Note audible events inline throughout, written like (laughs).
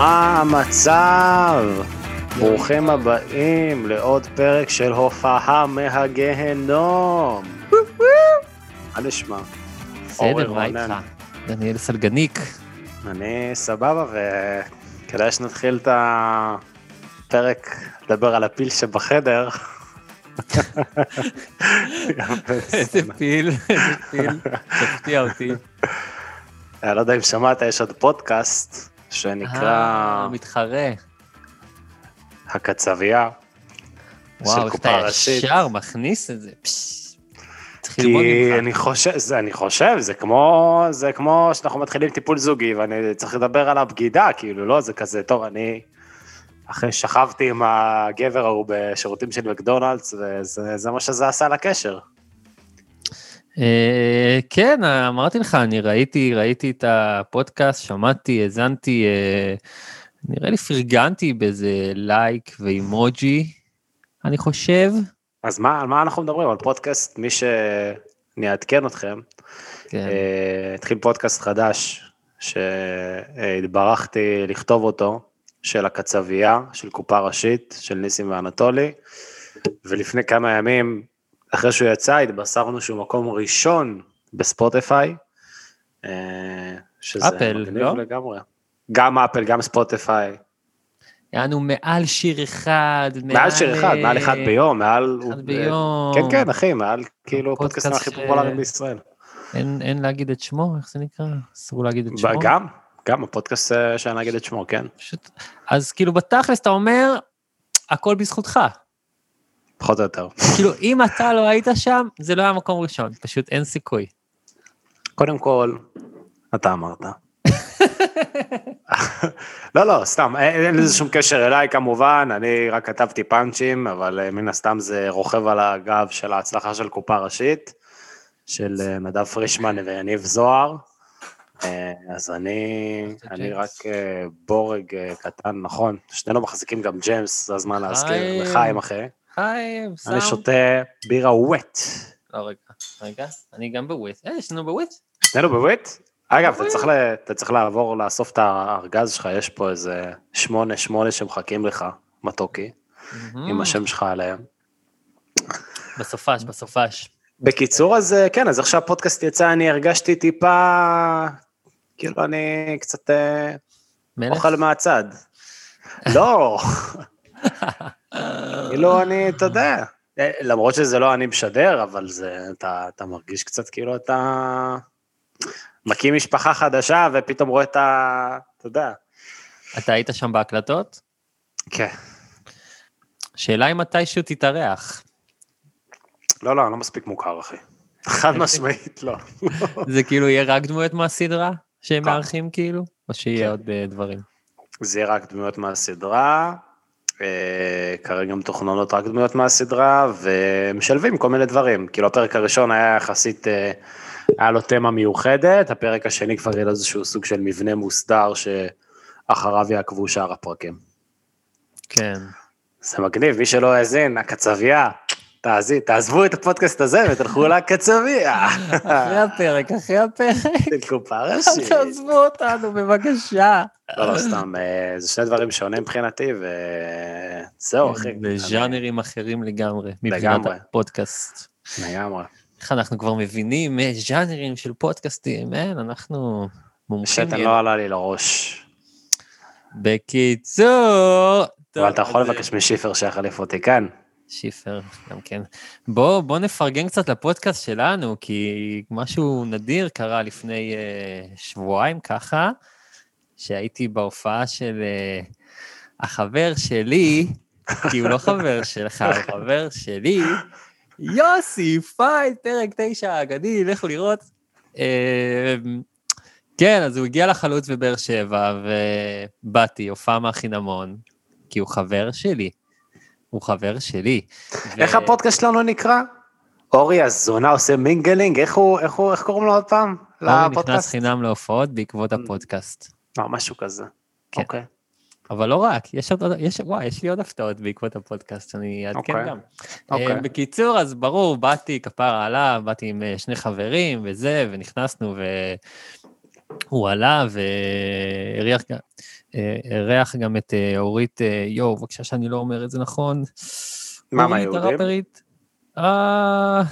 מה המצב? ברוכים הבאים לעוד פרק של הופעה מהגיהנום. מה נשמע? בסדר, מה. איתך? דניאל סלגניק. אני סבבה, וכדאי שנתחיל את הפרק לדבר על הפיל שבחדר. איזה פיל, איזה פיל, תפתיע אותי. אני לא יודע אם שמעת, יש עוד פודקאסט שנקרא אה, מתחרה. הקצבייה. וואו, איך אתה. ישר מכניס את זה. כי. אני חושב, זה, אני חושב, זה כמו, זה כמו שאנחנו מתחילים טיפול זוגי ואני צריך לדבר על הבגידה, כאילו, לא, זה כזה, טוב, אני אחרי שכבתי עם הגבר ההוא בשירותים של מקדונלדס, וזה זה מה שזה עשה לקשר. אה, כן, אמרתי לך, אני ראיתי, ראיתי את הפודקאסט, שמעתי, האזנתי, אה, נראה לי פרגנתי באיזה לייק ואימוג'י, אני חושב. אז מה, על מה אנחנו מדברים? על פודקאסט, מי ש... אני אעדכן אתכם, כן. אה, התחיל פודקאסט חדש שהתברכתי לכתוב אותו, של הקצבייה, של קופה ראשית, של ניסים ואנטולי, ולפני כמה ימים, אחרי שהוא יצא, התבשרנו שהוא מקום ראשון בספוטיפיי, אה, שזה אפל, מגניב לא? לגמרי. גם אפל, גם ספוטיפיי. יענו מעל שיר אחד, מעל שיר אחד, אה, מעל אחד ביום, מעל... אחד ביום. כן, כן, אחי, מעל כאילו הפודקאסט פודקאסטים הכי ש- פופולריים בישראל. אין, אין להגיד את שמו, איך זה נקרא? אסור להגיד את שמו. גם, גם הפודקאסט אה, שאני אגיד את שמו, כן. פשוט, אז כאילו בתכלס אתה אומר, הכל בזכותך. פחות או יותר. כאילו אם אתה לא היית שם, זה לא היה מקום ראשון, פשוט אין סיכוי. קודם כל, אתה אמרת. לא, לא, סתם, אין אין לזה שום קשר אליי כמובן, אני רק כתבתי פאנצ'ים, אבל אה, מן הסתם זה רוכב על הגב של ההצלחה של קופה ראשית, של אה, נדב פרישמן ויניב זוהר. אה, אז אני, אני רק אה, בורג אה, קטן, נכון, שנינו מחזיקים גם ג'יימס, זה הזמן להזכיר, חיים. לחיים אחי. היי, סם. אני שותה בירה ווט. לא, רגע, רגע, אני גם בוויט. אה, יש לנו בוויט? שנינו בוויט? אגב, אתה צריך, ל... אתה צריך לעבור לאסוף את הארגז שלך, יש פה איזה שמונה, שמונה שמחכים לך, מתוקי, עם השם שלך עליהם. בסופש, בסופש. בקיצור, אז אה, כן, אז איך שהפודקאסט יצא, אני הרגשתי טיפה, כאילו אני קצת אה, מלך? אוכל מהצד. לא, כאילו אני, אתה יודע, אה, למרות שזה לא אני משדר, אבל זה, אתה, אתה מרגיש קצת כאילו אתה מקים משפחה חדשה, ופתאום רואה את ה... אתה יודע. אתה היית שם בהקלטות? כן. שאלה אם מתישהו תתארח. לא, לא, אני לא מספיק מוכר, אחי. חד משמעית, לא. (laughs) זה כאילו יהיה רק דמויות מהסדרה שהם כן. מארחים כאילו? או שיהיה כן. עוד אה, דברים? זה יהיה רק דמויות מהסדרה, כרגע מתוכננות רק דמויות מהסדרה, ומשלבים כל מיני דברים. כאילו, הפרק הראשון היה יחסית, אה, היה לו תמה מיוחדת, הפרק השני כבר יהיה איזשהו סוג של מבנה מוסדר, שאחריו יעקבו שאר הפרקים. כן. זה מגניב, מי שלא האזין, הקצבייה, תעזבו את הפודקאסט הזה ותלכו לקצבייה. אחרי הפרק, אחרי הפרק. של קופה ראשית. תעזבו אותנו בבקשה. לא, לא, סתם, אה, זה שני דברים שונים מבחינתי, וזהו, אחי. בז'אנרים אחרים לגמרי, מבחינת. הפודקאסט. לגמרי. איך אנחנו כבר מבינים אה, ז'אנרים של פודקאסטים, אין, אנחנו מומחים. שתן. לא עלה לי לראש. בקיצור, אבל אתה יכול לבקש משיפר שיחליף אותי כאן. שיפר, גם כן. בוא, בוא נפרגן קצת לפודקאסט שלנו, כי משהו נדיר קרה לפני uh, שבועיים ככה, שהייתי בהופעה של אה, החבר שלי, כי הוא לא חבר שלך, הוא חבר שלי, יוסי פיין, פרק תשע האגדי, לכו לראות. אה, כן, אז הוא הגיע לחלוץ בבאר שבע, ובאתי, הופעה בחינמון, כי הוא חבר שלי. הוא חבר שלי. איך ו- הפודקאסט שלנו נקרא? אורי הזונה עושה mingling, איך הוא, איך הוא, איך קוראים לו עוד פעם? אורי נכנס? חינם להופעות בעקבות הפודקאסט. לא, משהו כזה. כן. אוקיי. אבל לא רק, יש עוד, יש, וואי, יש לי עוד הפתעות בעקבות הפודקאסט, אני אעדכן אוקיי. גם. אוקיי. אה, בקיצור, אז ברור, באתי, כפרה עליו, באתי עם אה, שני חברים וזה, ונכנסנו, והוא עלה והריח גם, אה, אירח גם את אה, אורית, אה, יואו, בבקשה שאני לא אומר את זה נכון. מה, אורית מהיהודים? הראפרית. אה,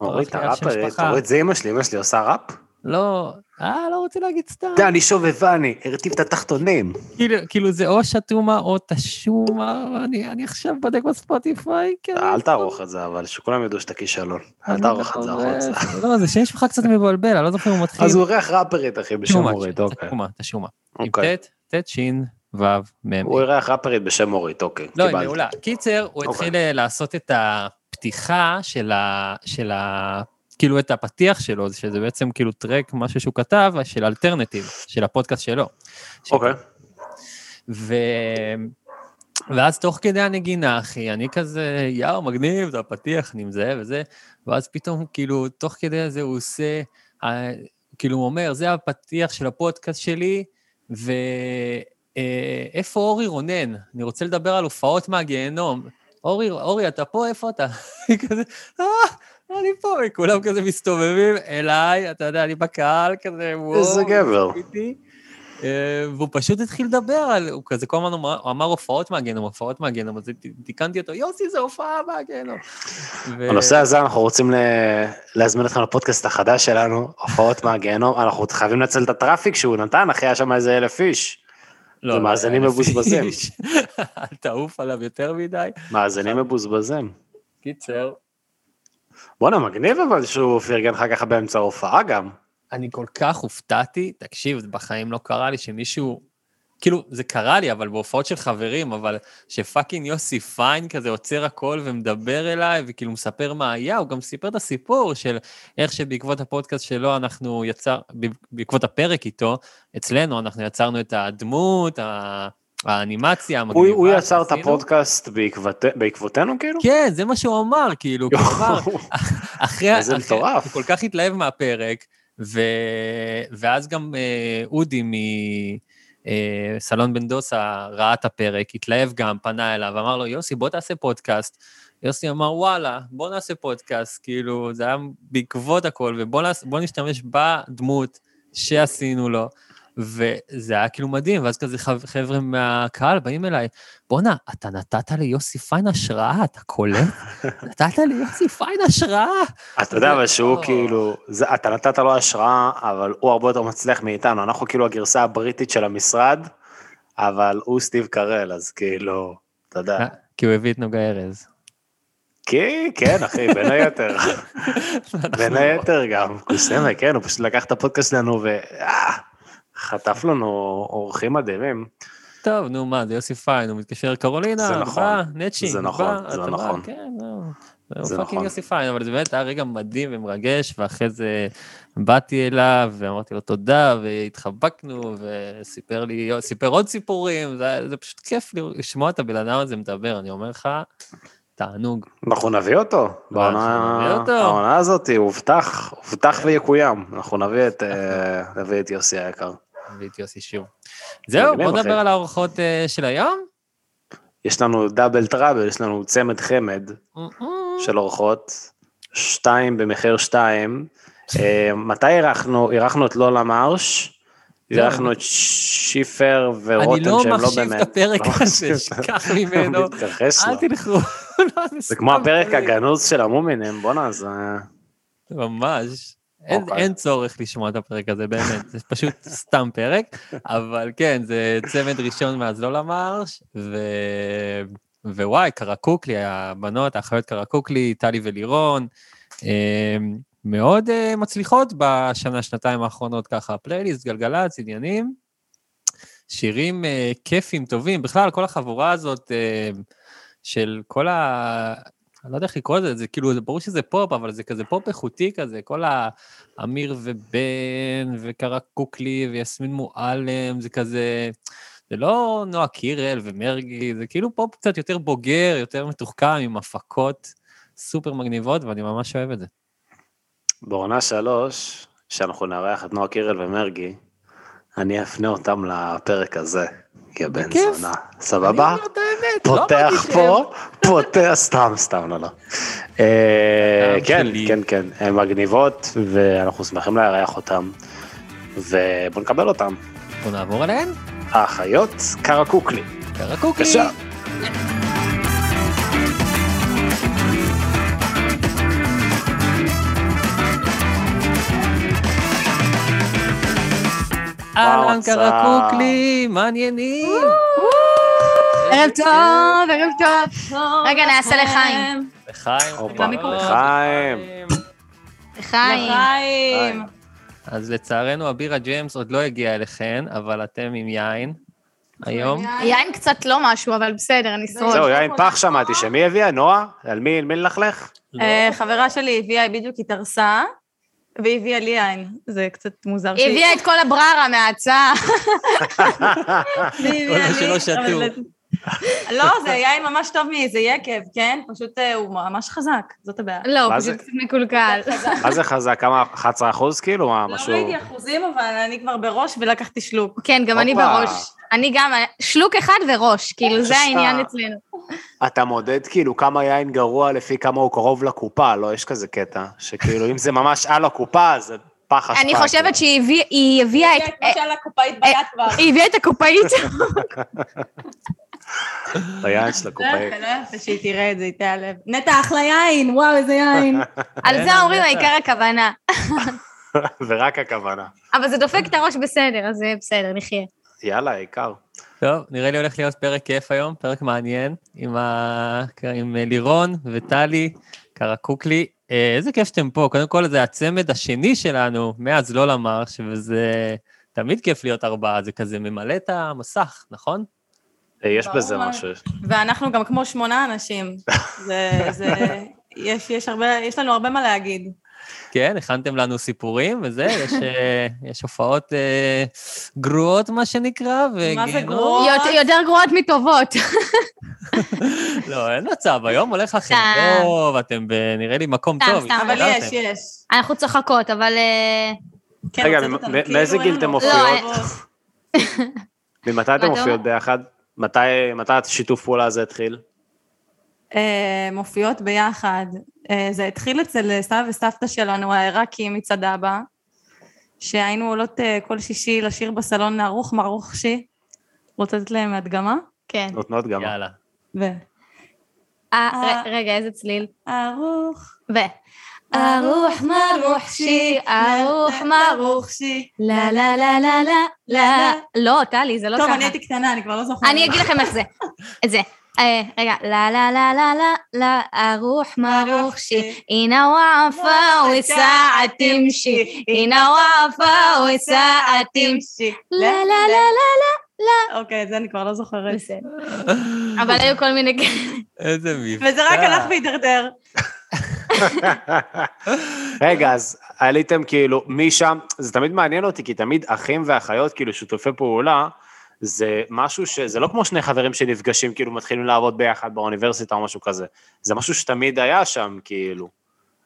אורית הראפרית. אורית זה אמא שלי, אמא שלי עושה ראפ? לא, אה, לא רוצה להגיד סתם. דני שובבני, הרטיב את התחתונים. כאילו, כאילו זה או שתומה או תשומה, אני, אני עכשיו בודק בספוטיפיי, כן. אל תערוך את זה, אבל שכולם ידעו שאתה כישלון. אל תערוך את זה לא- החוצה. לא, זה שם משפחה קצת מבלבל, אני לא זוכר אם הוא מתחיל. אז הוא אירח ראפרית, אחי, בשם אורית, אוקיי. תשומה, תשומה. עם אוקיי. ט', ט', ש', ו', מ'. הוא אירח ראפרית בשם אורית, אוקיי. לא. מעולה. קיצר, הוא אוקיי. התחיל אה, לעשות את הפתיחה של ה... כאילו את הפתיח שלו, שזה בעצם כאילו טרק, משהו שהוא כתב, של אלטרנטיב, של הפודקאסט שלו. אוקיי. ו... ואז תוך כדי הנגינה, אחי, אני כזה, יאו, מגניב, זה הפתיח, אני מזהה וזה, ואז פתאום, כאילו, תוך כדי זה הוא עושה, אה, כאילו, הוא אומר, זה הפתיח של הפודקאסט שלי, ואיפה אורי רונן? אני רוצה לדבר על הופעות מהגיהנום. אורי, אורי, אתה פה? איפה אתה? (laughs) אני כזה, אה, אני פה, וכולם כזה מסתובבים אליי, אתה יודע, אני בקהל כזה, וואו. איזה גבר. אה, והוא פשוט התחיל לדבר על, הוא כזה כל הזמן הוא אמר הופעות מהגיהנום, הופעות מהגיהנום, אז תיקנתי אותו, יוסי, זה הופעה מהגיהנום. ו- בנושא הזה אנחנו רוצים להזמין אתכם לפודקאסט החדש שלנו, הופעות מהגיהנום, (laughs) אנחנו חייבים לנצל את הטראפיק שהוא נתן, אחי, היה שם איזה אלף איש. לא, זה לא, מאזינים מבוזבזים. (laughs) אל תעוף עליו יותר מדי. מאזינים מבוזבזים. קיצר, בואנה, מגניב אבל שהוא פרגן לך ככה באמצע ההופעה גם. אני כל כך הופתעתי, תקשיב, בחיים לא קרה לי שמישהו, כאילו, זה קרה לי, אבל בהופעות של חברים, אבל שפאקינג יוסי פיין כזה עוצר הכל ומדבר אליי, וכאילו מספר מה היה, הוא גם סיפר את הסיפור של איך שבעקבות הפודקאסט שלו אנחנו יצר, בעקבות הפרק איתו, אצלנו אנחנו יצרנו את הדמות, ה- האנימציה המגניבה. הוא יצר את. הפודקאסט בעקבות- בעקבותינו כאילו? כן, זה מה שהוא אמר, כאילו, הוא אמר, אחרי, אחרי, מטורף. הוא כל כך התלהב מהפרק, ו... ואז גם אה, אודי מסלון בן דוסה ראה את הפרק, התלהב גם, פנה אליו, אמר לו, יוסי, בוא תעשה פודקאסט. יוסי אמר, וואלה, בוא נעשה פודקאסט, כאילו, זה היה בעקבות הכל, ובוא נעש, נשתמש בדמות שעשינו לו. וזה היה כאילו מדהים, ואז כזה חב- חבר'ה מהקהל באים אליי, בואנה, אתה נתת ליוסי פיין השראה, אתה קולט? (laughs) נתת ליוסי פיין השראה. אתה יודע אבל שהוא לא. כאילו, זה- אתה נתת לו השראה, אבל הוא הרבה יותר מצליח מאיתנו, אנחנו כאילו הגרסה הבריטית של המשרד, אבל הוא סטיב קרל, אז כאילו, אתה יודע. כי הוא הביא את נוגה ארז. כן, כן, אחי, בין היתר. (laughs) בין היתר גם, קוסמה, כן, הוא פשוט לקח את הפודקאסט שלנו וחטף לנו אורחים מדהימים. טוב, נו מה, זה יוסי פיין, הוא מתקשר קרולינה, זה נכון. נצ'ינג, זה נכון, זה בא, נכון. כן. זה זה fucking נכון. יוסי פיין, אבל זה באמת היה רגע מדהים ומרגש, ואחרי זה באתי אליו ואמרתי לו תודה, והתחבקנו, וסיפר לי, סיפר עוד סיפורים, זה, זה פשוט כיף לשמוע את הבן אדם הזה מדבר, אני אומר לך, תענוג. אנחנו נביא אותו, בעונה הזאת, הובטח, הובטח ויקוים, אנחנו נביא את, אה, נביא את יוסי היקר. הביא את יוסי שוב. זהו, בוא. נדבר על האורחות אה, של היום. יש לנו דאבל טראבל, יש לנו צמד חמד של אורחות, שתיים במחיר שתיים. אה, מתי אירחנו? אירחנו את לולה מרש. אירחנו את שיפר ורותם אני לא שהם לא מחשיב באמת. את הפרק לא הזה, מחשיב. שכח ממנו. (laughs) אל. תלכו. לא, זה כמו הפרק פרק. הגנוז של המומינים, בואנה, זה... ממש. אין, אוקיי. אין צורך לשמוע את הפרק הזה, באמת, זה פשוט סתם פרק, אבל כן, זה צמד ראשון מאז לא למרש, ו... ווואי, קרקוקלי, הבנות, האחיות קרקוקלי, טלי ולירון, אה, מאוד אה, מצליחות בשנה, שנתיים האחרונות ככה, פלייליסט, גלגלצ, עניינים. שירים אה, כיפים, טובים. בכלל, כל החבורה הזאת אה, של כל ה... אני לא יודע איך לקרוא לזה, זה כאילו, זה ברור שזה פופ, אבל זה כזה פופ איכותי כזה, כל האמיר ובן, וכרקוקלי, ויסמין מועלם, זה כזה... זה לא נועה קירל ומרגי, זה כאילו פופ קצת יותר בוגר, יותר מתוחכם, עם הפקות סופר מגניבות, ואני ממש אוהב את זה. בעונה שלוש, שאנחנו נארח את נועה קירל ומרגי, אני אפנה אותם לפרק הזה, יא בן. זונה. סבבה? לא פותח פה, פותח, סתם, סתם, לא, לא. אה, כן. כן, כן, הן מגניבות, ואנחנו שמחים לארח אותם, ובואו נקבל אותם. בוא נעבור עליהן. האחיות קרקוקלי. קרקוקלי. בבקשה. אהלן וואו, קרקוקלי, מעניינים. ערב טוב, ערב טוב. רגע, נעשה לחיים. לחיים. לחיים. לחיים. אז לצערנו הבירה ג'יימס עוד לא הגיעה אליכן, אבל אתם עם יין היום. יין קצת לא משהו, אבל בסדר, אני אשרוד. זהו, יין פח שמעתי, שמי הביאה? נועה? על מי מי ללכלך? לא. אה, חברה שלי הביאה, בדיוק התארסה, והיא הביאה לי יין. זה קצת מוזר. היא הביאה את כל הבררה מההצעה. והיא כל הביאה מה שלא לי, שתו. לא, זה יין ממש טוב מאיזה יקב, כן? פשוט אה, הוא ממש חזק, זאת הבעיה. לא, מה פשוט זה? קצת מקולקל. מה זה חזק? כמה? 11 אחוז כאילו? מה, לא משהו... ראיתי אחוזים, אבל אני כבר בראש ולקחתי שלוק. כן, גם אני. בראש. אני גם, שלוק אחד וראש, כאילו זה. העניין אצלנו. אתה מודד כאילו כמה יין גרוע לפי כמה הוא קרוב לקופה, לא? יש כזה קטע, שכאילו אם זה ממש על הקופה, זה פח אשפה. אני חושבת שהיא הביא- היא הביאה את... כמו שהיה לה קופאית ביד כבר. היא הביאה את הקופאית. (laughs) היין של לא הקופאית. יפה, לא יפה שהיא תראה את זה, היא תיעלב. נטע, אחלה יין, וואו, איזה יין. (laughs) על זה אומרים העיקר הכוונה. (laughs) ורק הכוונה. אבל זה דופק את הראש בסדר, אז זה בסדר, נחיה. יאללה, העיקר. טוב, נראה לי הולך להיות פרק כיף היום, פרק מעניין, עם, ה... עם לירון וטלי, קרקוקלי. אה, איזה כיף שאתם פה. קודם כל, זה הצמד השני שלנו, מאז לא למרש, וזה תמיד כיף להיות ארבעה, זה כזה ממלא את המסך, נכון? אה, יש בזה. משהו. ואנחנו גם כמו שמונה אנשים. זה, זה, (laughs) יש, יש הרבה, יש לנו הרבה מה להגיד. כן, הכנתם לנו סיפורים וזה, יש, אה, יש הופעות אה, גרועות, מה שנקרא, מה זה וגיהנום. גרוע? יותר- גרועות מטובות. (laughs) לא, אין מצב, היום הולך לכם סתם. טוב, אתם נראה לי מקום סתם, טוב. סתם, אבל התקדמתם. יש, יש. אנחנו צוחקות, אבל... אה, כן, רגע, כאילו מאיזה גיל אתם עבודה. מופיעות? ממתי אתם (laughs) אתה מופיעות? ביחד? מתי מתי השיתוף פעולה הזה התחיל? אה, מופיעות ביחד. אה, זה התחיל אצל סבא וסבתא שלנו, העיראקים מצד אבא, שהיינו עולות אה, כל שישי לשיר בסלון ערוך מרוך שי. רוצה לתת להם הדגמה? כן. נותנות גם. יאללה. ו... אה, רגע, איזה צליל? ערוך. ו... ארוח מרוח שי, ארוח מרוח שי. לה לה לה לה לה לה. לא, טלי, זה לא טוב, ככה. אני הייתי קטנה, אני כבר לא זוכרת. אני אגיד לכם איך זה. זה. אה, רגע, לה לה לה לה לה לה, ארוח מרוח שי, הנה וואפה וסעה תמשי, הנה וואפה וסעה תמשי. לה לה לה לה אוקיי, את זה אני כבר לא זוכרת. בסדר. אבל היו כל מיני כאלה. איזה מבצע. וזה רק הלך והידרדר. רגע, אז עליתם כאילו משם, זה תמיד מעניין אותי, כי תמיד אחים ואחיות, כאילו שותפי פעולה, זה משהו ש... זה לא כמו שני חברים שנפגשים, כאילו מתחילים לעבוד ביחד באוניברסיטה או משהו כזה. זה משהו שתמיד היה שם, כאילו.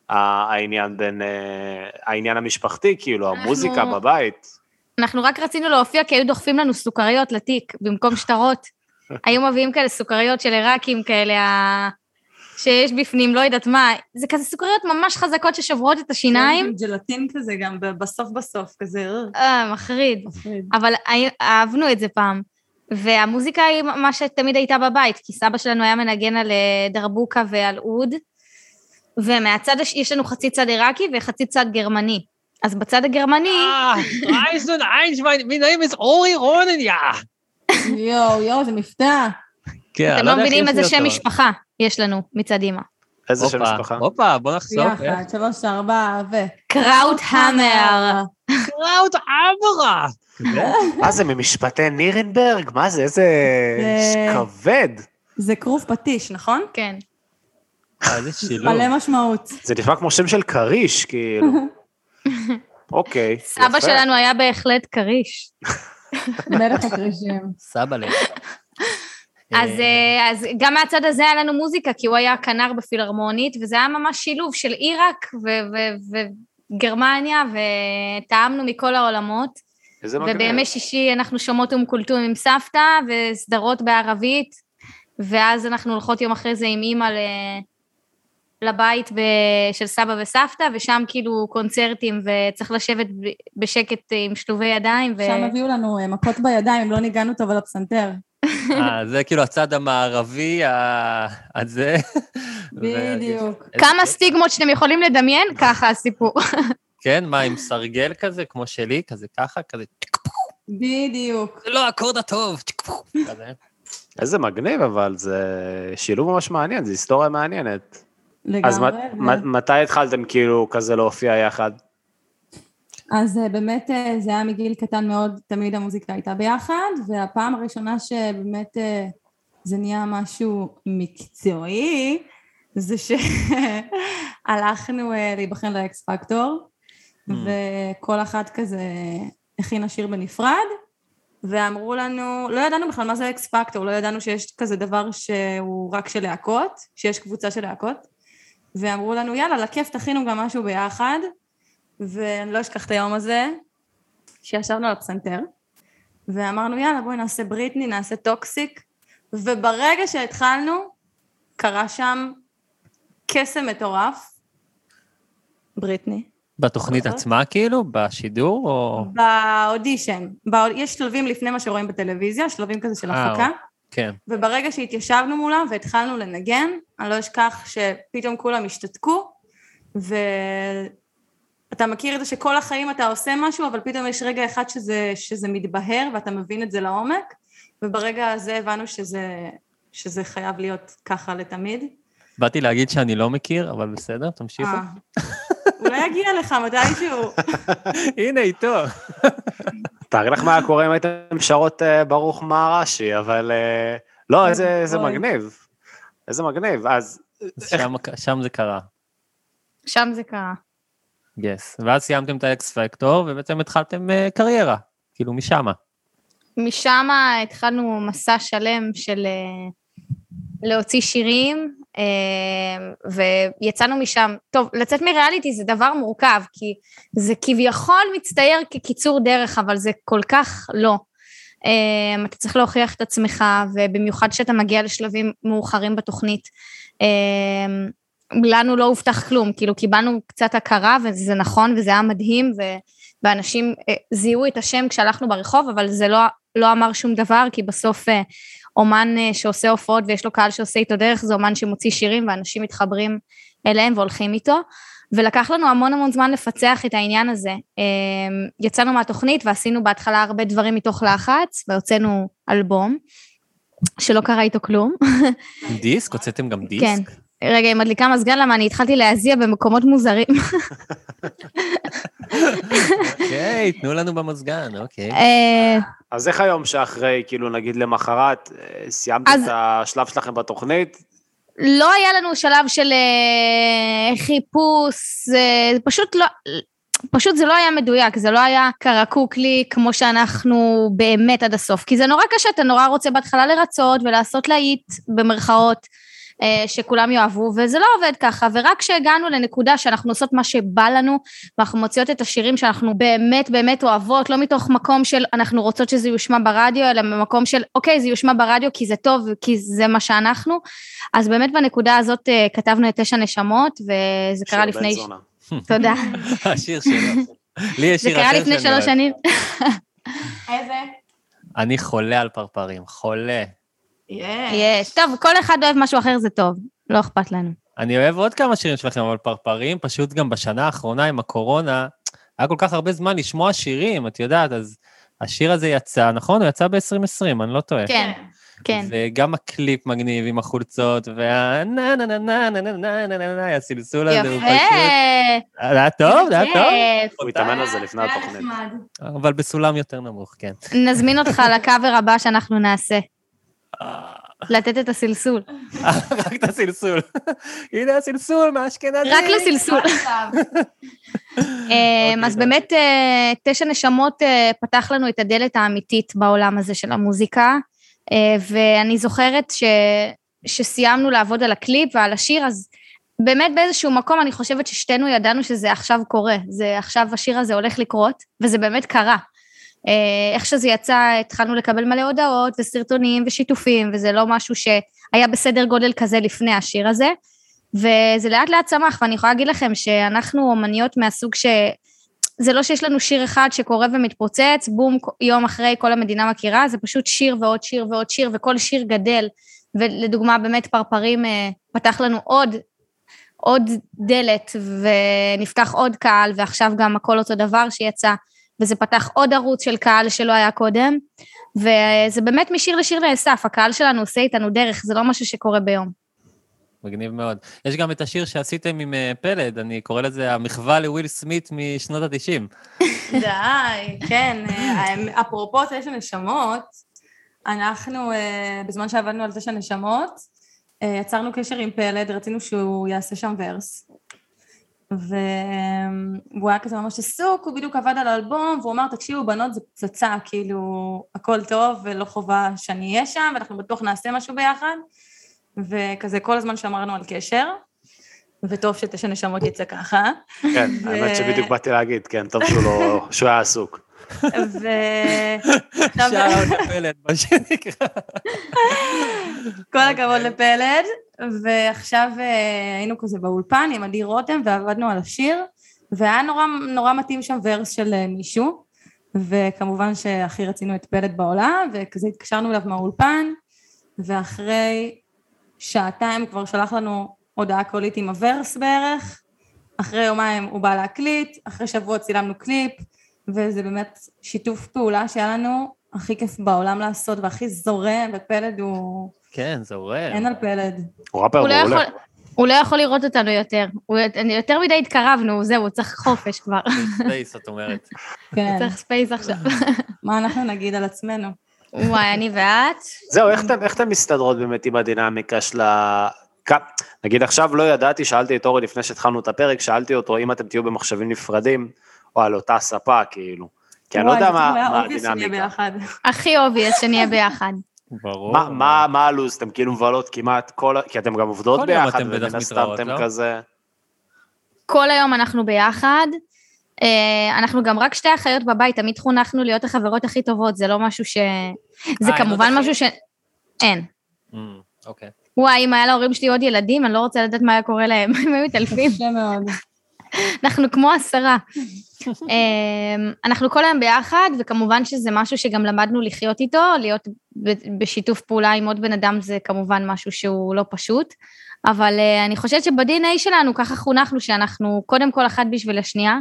העניין בין... אה, העניין המשפחתי, כאילו, המוזיקה בבית. אנחנו רק רצינו להופיע כי היו דוחפים לנו סוכריות לתיק במקום שטרות. (laughs) היו מביאים כאלה סוכריות של עיראקים כאלה, שיש בפנים, לא יודעת מה. זה כזה סוכריות ממש חזקות ששוברות את השיניים. ג'לטין כזה גם בסוף בסוף, כזה... אה, אה, מחריד. מפחיד. אבל אהבנו את זה פעם. והמוזיקה היא מה שתמיד הייתה בבית, כי סבא שלנו היה מנגן על אה, דרבוקה ועל אוד, ומהצד, הש... יש לנו חצי צד עיראקי וחצי צד גרמני. אז בצד הגרמני, אה, eins, mein, mein name is אורי רונן, יא. יואו, יואו, זה מבטא. כן, אתם לא איך מבינים יש איזה שם. משפחה יש לנו מצד אימא. איזה שם משפחה? הופה, בוא נחשוף. ביחד, שלוש, ארבע, ו... קראוט המר. קראוט אברה. מה זה, ממשפטי נירנברג? מה זה, איזה זה- כבד. זה כרוב פטיש, נכון? כן. אה, איזה שילוב. מלא משמעות. זה נשמע כמו שם של כריש, כאילו. (laughs) אוקיי, סבא. שלנו היה בהחלט כריש. (laughs) מלך הכרישים. סבא לב. אז, אה, אז גם מהצד הזה היה לנו מוזיקה, כי הוא היה כנר בפילהרמונית, וזה היה ממש שילוב של עיראק ו- ו- וגרמניה, וטעמנו מכל העולמות. איזה מגניב. ובימי שישי אנחנו שומעות אום כולתום עם סבתא, וסדרות בערבית, ואז אנחנו הולכות יום אחרי זה עם אימא ל... לבית ב... של סבא וסבתא, ושם כאילו קונצרטים, וצריך לשבת ב- בשקט עם שלובי ידיים, ו... שם הביאו לנו אה, מכות בידיים, אם לא ניגענו טוב על הפסנתר. אה, זה כאילו הצד המערבי, ה- הזה. בדיוק. איזה כמה. סטיגמות שאתם יכולים לדמיין, ככה הסיפור. כן, מה, עם סרגל כזה, כמו שלי, כזה ככה, כזה, בדיוק. זה לא האקורד הטוב, כזה. איזה מגניב, אבל זה שילוב ממש מעניין, זו היסטוריה מעניינת. אז לגמרי. מ- מתי התחלתם כאילו כזה להופיע יחד? אז אה, באמת אה, זה היה מגיל קטן מאוד, תמיד המוזיקה הייתה ביחד, והפעם הראשונה שבאמת אה, זה נהיה משהו מקצועי, זה שהלכנו להיבחן לאקס פקטור, Mm. וכל אחת כזה הכינה שיר בנפרד, ואמרו לנו, לא ידענו בכלל מה זה אקס פקטור, לא ידענו שיש כזה דבר שהוא רק של להקות, שיש קבוצה של להקות, ואמרו לנו, יאללה, לכיף תכינו גם משהו ביחד, ואני לא אשכח את היום הזה, שישבנו על הפסנתר, ואמרנו, יאללה, בואי נעשה בריטני, נעשה טוקסיק, וברגע שהתחלנו, קרה שם קסם מטורף, בריטני. בתוכנית נכון. עצמה, כאילו? בשידור, או... באודישן, בא... יש שלבים לפני מה שרואים בטלוויזיה, שלבים כזה של אה, הפקה, כן. וברגע שהתיישבנו מולם והתחלנו לנגן, אני לא אשכח שפתאום כולם השתתקו, ואתה מכיר את זה שכל החיים אתה עושה משהו, אבל פתאום יש רגע אחד שזה, שזה מתבהר ואתה מבין את זה לעומק, וברגע הזה הבנו שזה, שזה חייב להיות ככה לתמיד. באתי להגיד שאני לא מכיר, אבל בסדר, תמשיכו. אה, אולי יגיע לך מתישהו. (laughs) הנה, איתו. תארי לך מה היה קורה אם הייתם שרות אה, ברוך מהרש"י, אבל אה, לא, איזה. מגניב. איזה מגניב. אז שם- שם זה קרה. שם זה קרה. יס. ואז סיימתם את האקס פקטור, ובעצם התחלתם אה, קריירה, כאילו משמה. משם התחלנו מסע שלם של אה, להוציא שירים, אה, ויצאנו משם. טוב, לצאת מריאליטי זה דבר מורכב, כי זה כביכול מצטייר כקיצור דרך, אבל זה כל כך לא. אה, אתה צריך להוכיח את עצמך, ובמיוחד כשאתה מגיע לשלבים מאוחרים בתוכנית. אה, לנו לא הובטח כלום, כאילו קיבלנו קצת הכרה, וזה נכון, וזה היה מדהים, ו... ואנשים אה, זיהו את השם כשהלכנו ברחוב, אבל זה לא, לא אמר שום דבר, כי בסוף אה, אומן אה, שעושה הופעות ויש לו קהל שעושה איתו דרך, זה אומן שמוציא שירים ואנשים מתחברים אליהם והולכים איתו. ולקח לנו המון המון זמן לפצח את העניין הזה. יצאנו מהתוכנית ועשינו בהתחלה הרבה דברים מתוך לחץ, והוצאנו אלבום, שלא קרה איתו כלום. דיסק? הוצאתם גם דיסק? כן. רגע, היא מדליקה מזגן, למה אני התחלתי להזיע במקומות מוזרים. אוקיי, תנו לנו במזגן, אוקיי. אה, אז איך היום שאחרי, כאילו נגיד למחרת, אה, סיימתם אז- את השלב שלכם בתוכנית? לא היה לנו שלב של אה, חיפוש, פשוט לא... פשוט זה לא היה מדויק, זה לא היה קרקוקלי כמו שאנחנו באמת עד הסוף, כי זה נורא קשה, אתה נורא רוצה בהתחלה לרצות ולעשות להיט במרכאות, שכולם יאהבו, וזה לא עובד ככה, ורק כשהגענו לנקודה שאנחנו עושות מה שבא לנו, ואנחנו מוציאות את השירים שאנחנו באמת באמת אוהבות, לא מתוך מקום של אנחנו רוצות שזה יושמע ברדיו, אלא ממקום של אוקיי, זה יושמע ברדיו כי זה טוב, כי זה מה שאנחנו, אז באמת בנקודה הזאת אה, כתבנו את תשע נשמות, וזה קרה שיר בן לפני... זונה. (laughs) תודה. השיר שלו. לי יש זה שיר קרה אחר לפני שאני שלוש אוהב. שנים. איזה? אני חולה על פרפרים, חולה. יש. טוב, כל אחד אוהב משהו אחר, זה טוב. לא אכפת לנו. אני אוהב עוד כמה שירים שלכם, אבל פרפרים, פשוט גם בשנה האחרונה עם הקורונה, היה כל כך הרבה זמן לשמוע שירים, את יודעת, אז השיר הזה יצא, נכון? הוא יצא ב-2020, אני לא טועה. כן. כן. וגם הקליפ מגניב עם החולצות, וה... נה נה נה נה נה נה נה נה נה נה, הסלסול הזה הוא יפה. פשוט... זה היה טוב, זה היה טוב. הוא התאמן על זה לפני התוכנית. אבל בסולם יותר נמוך, כן. נזמין אותך לקאבר הבא שאנחנו נעשה. לתת את הסלסול. (laughs) רק את הסלסול. הנה הסלסול מהאשכנזי. רק לסלסול. (laughs) אמ, אז באמת, אה, תשע נשמות אה, פתח לנו את הדלת האמיתית בעולם הזה של המוזיקה, אה, ואני זוכרת ש... שסיימנו לעבוד על הקליפ ועל השיר, אז באמת באיזשהו מקום אני חושבת ששתינו ידענו שזה עכשיו קורה, זה עכשיו השיר הזה הולך לקרות, וזה באמת קרה. אה, איך שזה יצא, התחלנו לקבל מלא הודעות וסרטונים ושיתופים, וזה לא משהו שהיה בסדר גודל כזה לפני השיר הזה. וזה לאט לאט צמח, ואני יכולה להגיד לכם שאנחנו אומניות מהסוג ש... זה לא שיש לנו שיר אחד שקורה ומתפוצץ, בום, יום אחרי כל המדינה מכירה, זה פשוט שיר ועוד שיר ועוד שיר, וכל שיר גדל. ולדוגמה, באמת פרפרים אה, פתח לנו עוד, עוד דלת, ונפתח עוד קהל, ועכשיו גם הכל אותו דבר שיצא, וזה פתח עוד ערוץ של קהל שלא היה קודם, וזה באמת משיר לשיר נאסף, הקהל שלנו עושה איתנו דרך, זה לא משהו שקורה ביום. מגניב מאוד. יש גם את השיר שעשיתם עם אה, פלד, אני קורא לזה המחווה לוויל סמית משנות ה-90. די, כן. אה, אפרופו תשע נשמות, אנחנו, אה, בזמן שעבדנו על תשע נשמות, יצרנו קשר עם פלד, רצינו שהוא יעשה שם ורס. והוא היה כזה ממש עסוק, הוא בדיוק עבד על האלבום, והוא אמר, תקשיבו, בנות, זה פצצה, כאילו, הכל טוב ולא חובה שאני אהיה שם, ואנחנו בטוח נעשה משהו ביחד. וכזה כל הזמן שמרנו על קשר, וטוב שתשע נשמות יצא ככה. כן, האמת שבדיוק באתי להגיד, כן, טוב שהוא לא... שהוא היה עסוק. ו... (laughs) שאלה לפלד, מה שנקרא. (laughs) כל הכבוד לפלד, ועכשיו אה, היינו כזה באולפן עם עדי רותם ועבדנו על השיר, והיה נורא, נורא מתאים שם verse של אה, מישהו, וכמובן שהכי רצינו את פלד בעולם, וכזה התקשרנו אליו מהאולפן, ואחרי שעתיים כבר שלח לנו הודעה קולית עם ה verse בערך, אחרי יומיים הוא בא להקליט, אחרי שבוע צילמנו קליפ, וזה באמת שיתוף פעולה שהיה לנו הכי כיף בעולם לעשות, והכי זורם, ופלד הוא... כן, זה עורר. אין על פלד. הוא ראפר הוא לא מעולה. יכול... הוא לא יכול לראות אותנו יותר. הוא... יותר מדי התקרבנו, זהו, הוא צריך חופש כבר. (laughs) space, את אומרת. כן, צריך space עכשיו. (laughs) מה אנחנו נגיד על עצמנו? וואי, אני ואת? זהו, איך אתן מסתדרות באמת עם הדינמיקה של ה... כ- נגיד עכשיו לא ידעתי, שאלתי את אורי לפני שהתחלנו את הפרק, שאלתי אותו אם אתם תהיו במחשבים נפרדים, או על אותה ספה, כאילו. כי אני לא יודע מה הדינמיקה. הכי obvious שנהיה ביחד. ברור. מה- מה מה הלו"ז? אתם כאילו מבלות כמעט כל... כי אתם גם עובדות כל יום ביחד, ומן הסתם אתם לא? כזה... כל היום אנחנו ביחד. אה, אנחנו גם רק שתי אחיות בבית, תמיד חונכנו להיות החברות הכי טובות, זה לא משהו ש... זה עוד כמובן? משהו ש... אין. Mm, אוקיי. וואי, אם היה להורים שלי עוד ילדים, אני לא רוצה לדעת מה היה קורה להם, (laughs) הם היו מתעלפים. קשה מאוד. אנחנו כמו עשרה. אמ, אנחנו כל היום ביחד, וכמובן שזה משהו שגם למדנו לחיות איתו, להיות בשיתוף פעולה עם עוד בן אדם זה כמובן משהו שהוא לא פשוט, אבל אה, אני חושבת שב-DNA שלנו ככה חונכנו שאנחנו קודם כל אחת בשביל השנייה,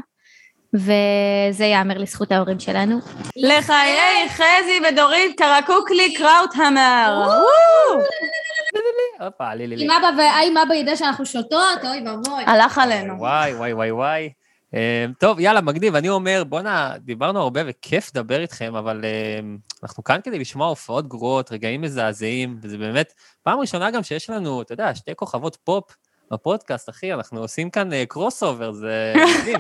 וזה ייאמר לזכות ההורים שלנו. לחיי חזי ודורית קרקוקלי קראוטהמר. הופה, לי לי לי. אם אבא ידע שאנחנו שותות, אוי ואבוי. הלך עלינו. וואי, וואי, וואי, וואי. טוב, יאללה, מגניב. אני אומר, בואנה, דיברנו הרבה וכיף לדבר איתכם, אבל אנחנו כאן כדי לשמוע הופעות גרועות, רגעים מזעזעים, וזה באמת פעם ראשונה גם שיש לנו, אתה יודע, שתי כוכבות פופ בפודקאסט, אחי, אנחנו עושים כאן crossover, זה מדהים.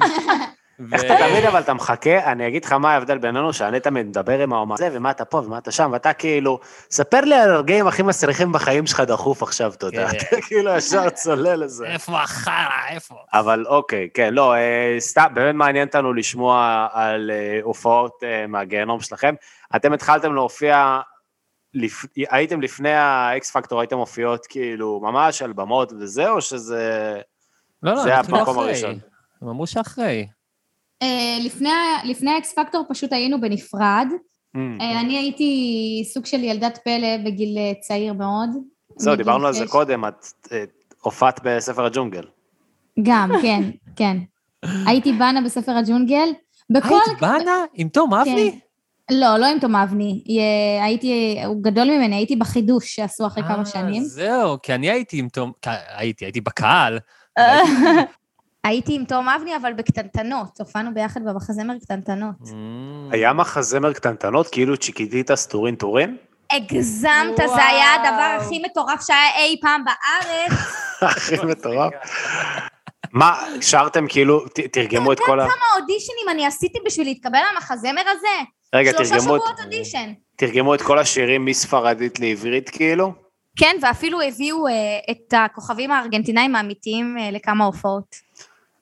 איך אתה תמיד אבל אתה מחכה, אני אגיד לך מה ההבדל בינינו, שאני תמיד מדבר עם האומן הזה, ומה אתה פה ומה אתה שם, ואתה כאילו, ספר לי על הרגעים הכי מסריחים בחיים שלך דחוף עכשיו, יודע, כן. אתה כאילו ישר צולל לזה. איפה החרא, איפה? אבל אוקיי, כן, לא, אה, סתם, באמת מעניין אותנו לשמוע על אה, הופעות אה, מהגיהנום שלכם. אתם התחלתם להופיע, לפ... הייתם לפני האקס פקטור, הייתם מופיעות כאילו ממש על במות וזה, או שזה... לא, לא, זה המקום אחרי. הראשון. הם אמרו שאחרי. אה, לפני לפני האקס פקטור פשוט היינו בנפרד. Mm. אה, אני הייתי סוג של ילדת פלא בגיל אה, צעיר מאוד. זהו, דיברנו על זה. קודם, את הופעת בספר הג'ונגל. גם, כן, כן. הייתי בנה בספר הג'ונגל. בכל... היית בנה עם תום אבני? לא, לא עם תום אבני. הייתי, הוא גדול ממני, הייתי בחידוש שעשו אחרי אה, כמה שנים. זהו, כי אני הייתי עם תום, הייתי, הייתי בקהל. (laughs) הייתי עם תום אבני, אבל בקטנטנות. הופענו ביחד במחזמר קטנטנות. Mm. היה מחזמר קטנטנות, כאילו צ'יקיטיטס טורין טורין? הגזמת, זה היה. הדבר הכי מטורף שהיה אי פעם בארץ. (laughs) הכי מטורף. מה, שרתם כאילו, תרגמו את כל ה... כמה אודישנים אני עשיתי בשביל להתקבל למחזמר הזה? רגע, שלושה תרגמו את- שבועות אודישן. תרגמו את כל השירים מספרדית לעברית כאילו? כן, ואפילו הביאו אה, את הכוכבים הארגנטינאים האמיתיים אה, לכמה הופעות.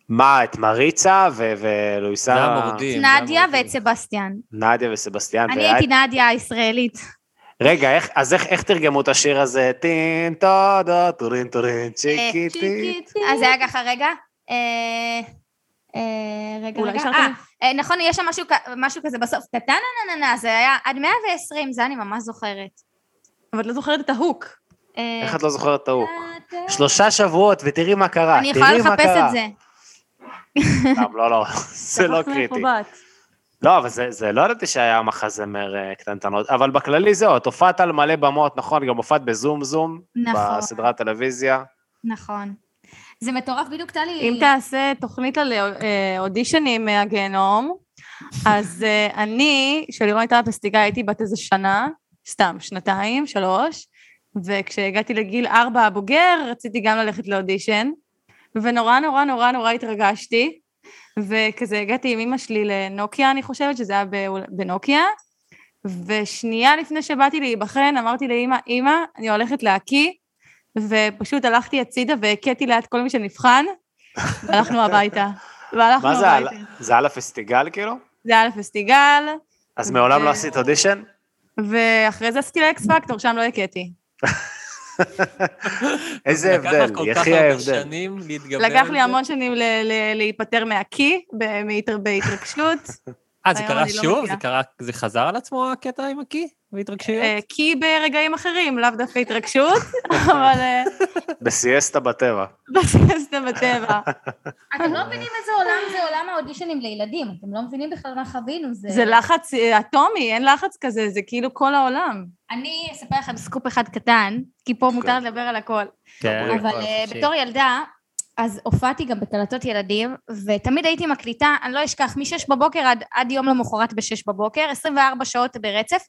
מה, את מריצה ו- ולואיסה... זה המורדים. נדיה. ואת סבסטיאן. נדיה וסבסטיאן. אני הייתי נדיה הישראלית. רגע, איך- אז איך איך תרגמו את השיר הזה? טין טודה טורין טורין צ'יקיטי. אז זה היה ככה, רגע. אה, אה, רגע, רגע. אה, אה, נכון, יש שם משהו כזה בסוף. טה-טה-נה-נה-נה, זה היה עד 120, זה אני ממש זוכרת. אבל את לא זוכרת את ה hook. אה, איך את לא זוכרת את? טה-טה- שלושה שבועות ותראי מה קרה. אני יכולה לחפש. את זה. (laughs) סתם, לא, לא, זה לא קריטי. לא, אבל זה, זה לא ידעתי שהיה מחזמר אה, קטנטנות, אבל בכללי זהו, את הופעת על מלא במות, נכון? גם הופעת בזום זום, נכון. בסדרת טלוויזיה. נכון. זה מטורף, בדיוק טלי. אם תעשה תוכנית על אה, אודישנים מהגיהנום, אז אה, אני, כשלירון הייתה בפסטיגל, הייתי בת איזה שנה, סתם, שנתיים, שלוש, וכשהגעתי לגיל ארבע הבוגר, רציתי גם ללכת לאודישן, ונורא נורא נורא נורא התרגשתי, וכזה הגעתי עם אמא שלי לנוקיה, אני חושבת, שזה היה בנוקיה, ושנייה לפני שבאתי להיבחן, אמרתי לאמא, אמא, אני הולכת להקיא, ופשוט הלכתי הצידה והכיתי ליד כל מי שנבחן, והלכנו (laughs) הביתה. והלכנו מה זה, הביתה. זה על הפסטיגל כאילו? זה היה לפסטיגל, אז מעולם לא עשית אודישן? ואחרי זה עשיתי לאקס פקטור, שם לא הכיתי. (laughs) (laughs) איזה הבדל, כל כך יחי הרבה ההבדל. שנים להתגבר על לקח? לי המון שנים להיפטר מהקי, בהתרגשות. אה, זה קרה לא שוב? זה חזר על עצמו הקטע עם הקי? והתרגשויות? אה, קי ברגעים אחרים, לאו דווקא התרגשות, (laughs) אבל אה, בסיאסטה בטבע. בסיסטה בטבע. (laughs) אתם לא מבינים איזה עולם זה עולם האודישנים לילדים. אתם לא מבינים בכלל מה חווינו. זה... זה לחץ אה, אטומי, אין לחץ כזה, זה כאילו כל העולם. אני אספר לכם סקופ אחד קטן, כי פה מותר לדבר על הכל. כן, אבל חופשי. בתור ילדה, אז הופעתי גם בקלטות ילדים, ותמיד הייתי מקליטה, אני לא אשכח, מ-6 בבוקר עד, עד יום למחרת ב-6 בבוקר, 24 שעות ברצף,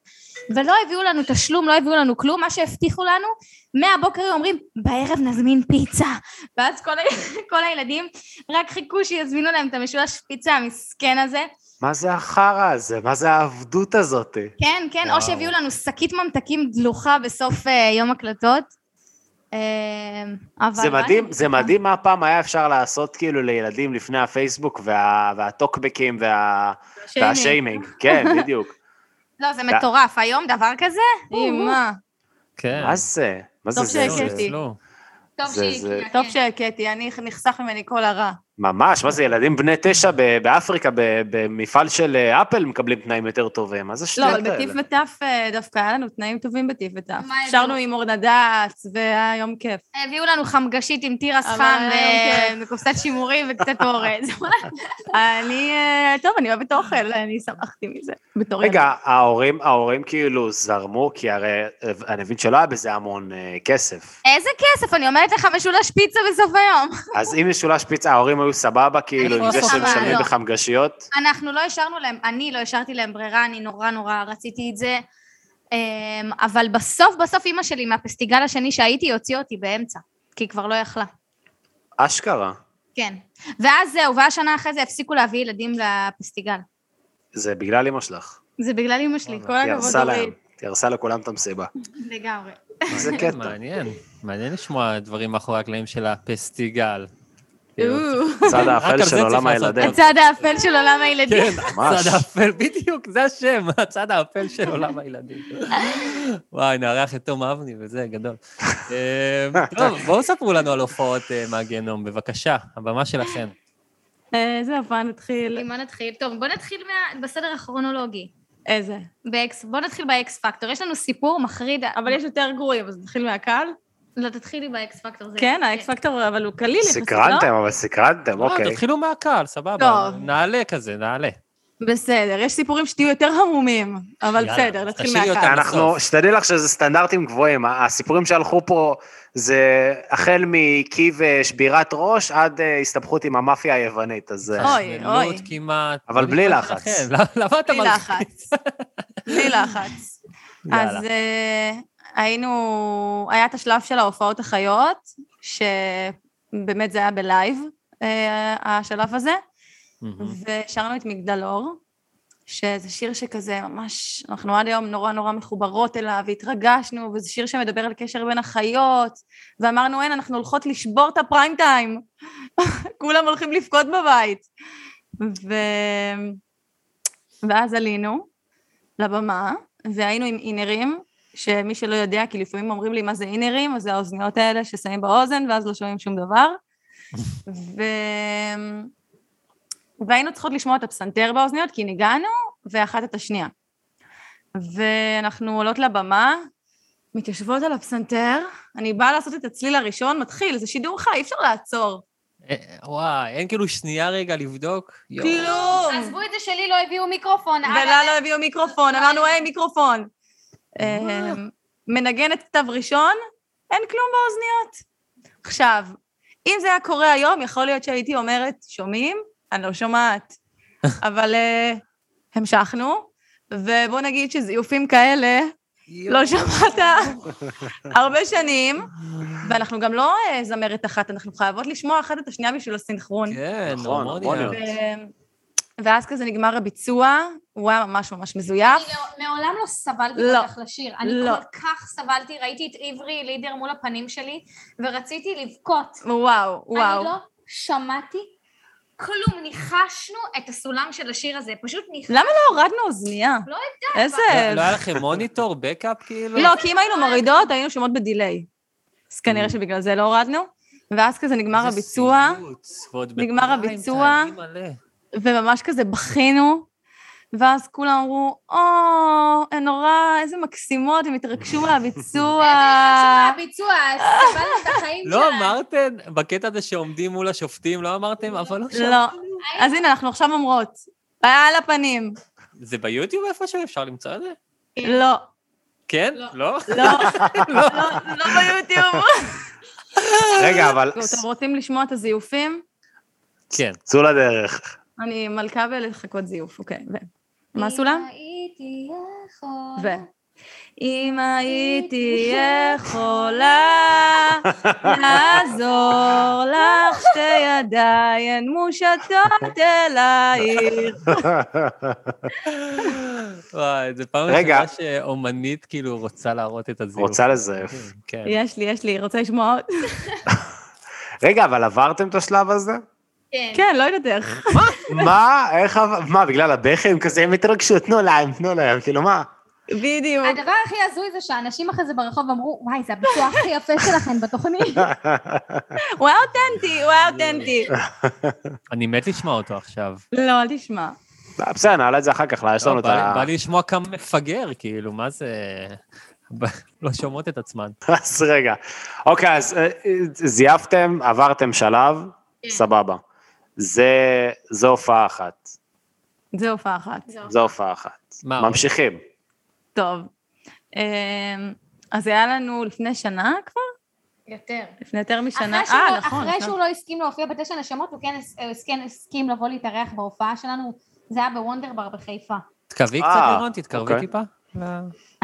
ולא הביאו לנו תשלום, לא הביאו לנו כלום, מה שהבטיחו לנו, מהבוקר היו אומרים, בערב נזמין פיצה. ואז כל, ה- (laughs) כל הילדים רק חיכו שיזמינו להם את המשולש פיצה המסכן הזה. מה זה החרא הזה? מה זה העבדות הזאת? כן, כן, וואו. או שהביאו לנו שקית ממתקים דלוחה בסוף אה, יום הקלטות. אה, אבל זה מה מדהים, זה מדהים מה פעם היה אפשר לעשות כאילו לילדים לפני הפייסבוק וה- והטוקבקים וה- והשיימינג. כן, (laughs) בדיוק. לא, זה מטורף. היום דבר כזה? אימא. כן. מה זה? מה זה טוב זה? שהכיתי. לא. טוב הגיעה, טוב כן. שהכיתי, אני נחסך ממני כל הרע. ממש, מה זה, ילדים בני תשע באפריקה, במפעל של אה, אפל מקבלים תנאים יותר טובים, מה זה לא, שטויות אבל בטיף? וטף אה, דווקא היה לנו תנאים טובים בטיף וטף. שרנו? עם אורנדץ, והיה יום כיף. הביאו לנו חמגשית עם תירס חם היה ו- וקופסת שימורים וקצת אורז. אני, אה, טוב, אני אוהבת אוכל, אני שמחתי מזה. בתור רגע, ההורים, ההורים כאילו זרמו, כי הרי אה, אני מבין שלא היה בזה המון אה, כסף. איזה כסף, אני אומרת לך משולש פיצה בסוף היום. אז אם משולש פיצה, ההורים היו סבבה, כאילו, עם זה שהם משלמים. בחמגשיות? אנחנו לא השארנו להם, אני לא השארתי להם ברירה, אני נורא נורא רציתי את זה. אמ, אבל בסוף בסוף אימא שלי מהפסטיגל השני שהייתי הוציאה אותי באמצע, כי היא כבר לא יכלה. אשכרה. כן. ואז זהו, ואז שנה אחרי זה הפסיקו להביא ילדים לפסטיגל. זה בגלל אמא שלך. זה בגלל אימא שלי. כל הכבוד, להם, אורית. היא הרסה לכולם את המסיבה. לגמרי. זה קטע. מעניין, מעניין לשמוע דברים מאחורי הקלעים של הפסטיגל. הצד רק האפל של עולם הילדים. הצד האפל של עולם הילדים. כן, ממש. הצד האפל, בדיוק, זה השם, הצד האפל של עולם הילדים. וואי, נארח את תום אבני וזה, גדול. אה, טוב, בואו ספרו לנו על הופעות אה, מהגיהנום, בבקשה, הבמה שלכם. אה, זהו, בוא נתחיל. עם מה נתחיל? טוב, בוא נתחיל מה- בסדר הכרונולוגי. איזה? באקס, בוא נתחיל באקס פקטור. יש לנו סיפור מחריד. אבל יש יותר גרועים, אז נתחיל מהקל? לא, תתחילי באקס פקטור. כן, האקס פקטור, אבל הוא קליל לא? סקרנתם, אבל סקרנתם, לא, אוקיי. תתחילו מהקל, סבבה. נעלה כזה, נעלה. בסדר, יש סיפורים שתהיו יותר המומים, אבל בסדר, נתחיל. אותם. אנחנו. שתדעי לך שזה סטנדרטים גבוהים, הסיפורים שהלכו פה זה החל מקיא ושבירת ראש עד אה, הסתבכות עם המאפיה היוונית, אז... אה, אוי, אוי. כמעט. אבל בלי לחץ. (laughs) למה- אתה בלי מלחיץ? לחץ. בלי לחץ. אז אה, היינו, היה את השלב של ההופעות החיות, שבאמת זה היה בלייב, אה, השלב הזה, מהמם. ושרנו את מגדלור, שזה שיר שכזה ממש, אנחנו עד היום נורא נורא מחוברות אליו, והתרגשנו, וזה שיר שמדבר על קשר בין החיות, ואמרנו, אין, אנחנו הולכות לשבור את הפריים טיים, (laughs) כולם הולכים לבכות בבית. ו... ואז עלינו לבמה, והיינו עם אינרים, שמי שלא יודע, כי לפעמים אומרים לי מה זה אינרים, אז זה האוזניות האלה ששמים באוזן, ואז לא שומעים שום דבר. (laughs) ו... והיינו צריכות לשמוע את הפסנתר באוזניות, כי ניגענו, ואחת את השנייה. ואנחנו עולות לבמה, מתיישבות על הפסנתר, אני באה לעשות את הצליל הראשון, מתחיל, זה שידור חי, אי אפשר לעצור. אה, וואי, אין כאילו שנייה רגע לבדוק? כלום! עזבו את זה שלי, לא הביאו מיקרופון. ולה לא הביאו מיקרופון, אמרנו, היי, מיקרופון. אה, מנגנת כתב ראשון, אין כלום באוזניות. עכשיו, אם זה היה קורה היום, יכול להיות שהייתי אומרת, שומעים? אני לא שומעת. (laughs) אבל אה, המשכנו, ובוא נגיד שזיופים כאלה, לא שמעת הרבה שנים, ואנחנו גם לא אה, זמרת אחת, אנחנו חייבות לשמוע אחת את השנייה בשביל הסינכרון. כן, נכון, הורמוניות. ואז כזה נגמר הביצוע, הוא היה ממש ממש מזויף. אני לא- מעולם לא סבלתי לא. כל כך לשיר. אני לא. כל כך סבלתי, ראיתי את עברי לידר מול הפנים שלי, ורציתי לבכות. וואו, וואו. אני לא שמעתי כלום, ניחשנו את הסולם של השיר הזה, פשוט ניחשנו. למה לא הורדנו אוזנייה? לא יודעת. איזה... לא- לא היה לכם מוניטור, בקאפ כאילו? לא, כי אם היינו מורידות, היינו שומעות בדיליי. אז כנראה Mm. שבגלל זה לא הורדנו. ואז כזה נגמר הביצוע, נגמר הביצוע. וממש כזה בכינו, ואז כולם אמרו, או, הן נורא, איזה מקסימות, הם התרגשו (laughs) מהביצוע. הביצוע, סבלנו את החיים לא שלנו. אמרתם, בקטע הזה שעומדים מול השופטים, לא אמרתם, אבל לא לא. שמענו. אז הנה, אנחנו עכשיו אומרות, על הפנים. זה ביוטיוב איפשהו? אפשר למצוא את זה? לא, כן? לא. לא? לא, לא, לא ביוטיוב. רגע, אבל אתם רוצים לשמוע את הזיופים? כן. צאו לדרך. אני מלכה בלחכות זיוף, אוקיי. ו... מה סולם? אם הייתי יכול. ו... אם הייתי יכולה לעזור לך שתי ידיים מושטות אלייך. וואי, זה פעם רגע. ראשונה שאומנית כאילו רוצה להראות את הזיוף. רוצה לזייף. כן. יש לי, יש לי, רוצה לשמוע עוד? (laughs) רגע, אבל עברתם את השלב הזה? כן. כן, לא יודעת איך. מה? (laughs) איך? מה, בגלל הבכי הם כזה, הם התרגשו, תנו להם, תנו להם, כאילו מה? בדיוק. הדבר הכי הזוי זה שאנשים אחרי זה ברחוב אמרו, וואי, זה הביצוע הכי יפה שלכם בתוכנית. (laughs) הוא היה אותנטי, הוא היה אותנטי. (laughs) אני מת לשמוע אותו עכשיו. לא, אל תשמע. בסדר, נעלה את זה אחר כך, לא, יש לנו לא, את בא לי- ה... בא לי לשמוע כמה מפגר, כאילו, מה זה... לא שומעות את עצמן. אז רגע. אוקיי, אז אה, זייפתם, עברתם שלב, סבבה. זה, זו הופעה אחת. זה הופעה אחת. זו הופעה אחת. מה? ממשיכים. טוב. אמ, אז היה לנו לפני שנה כבר? יותר. לפני יותר משנה. אחרי שהוא אה, לא- נכון. אחרי נכון. שהוא לא הסכים להופיע בתשע נשמות, הוא כן הס- אה, הסכים- הסכים לבוא להתארח בהופעה שלנו, זה היה בוונדרבר בחיפה. תתקרבי אה, קצת, לירון, תתקרבי אוקיי. טיפה.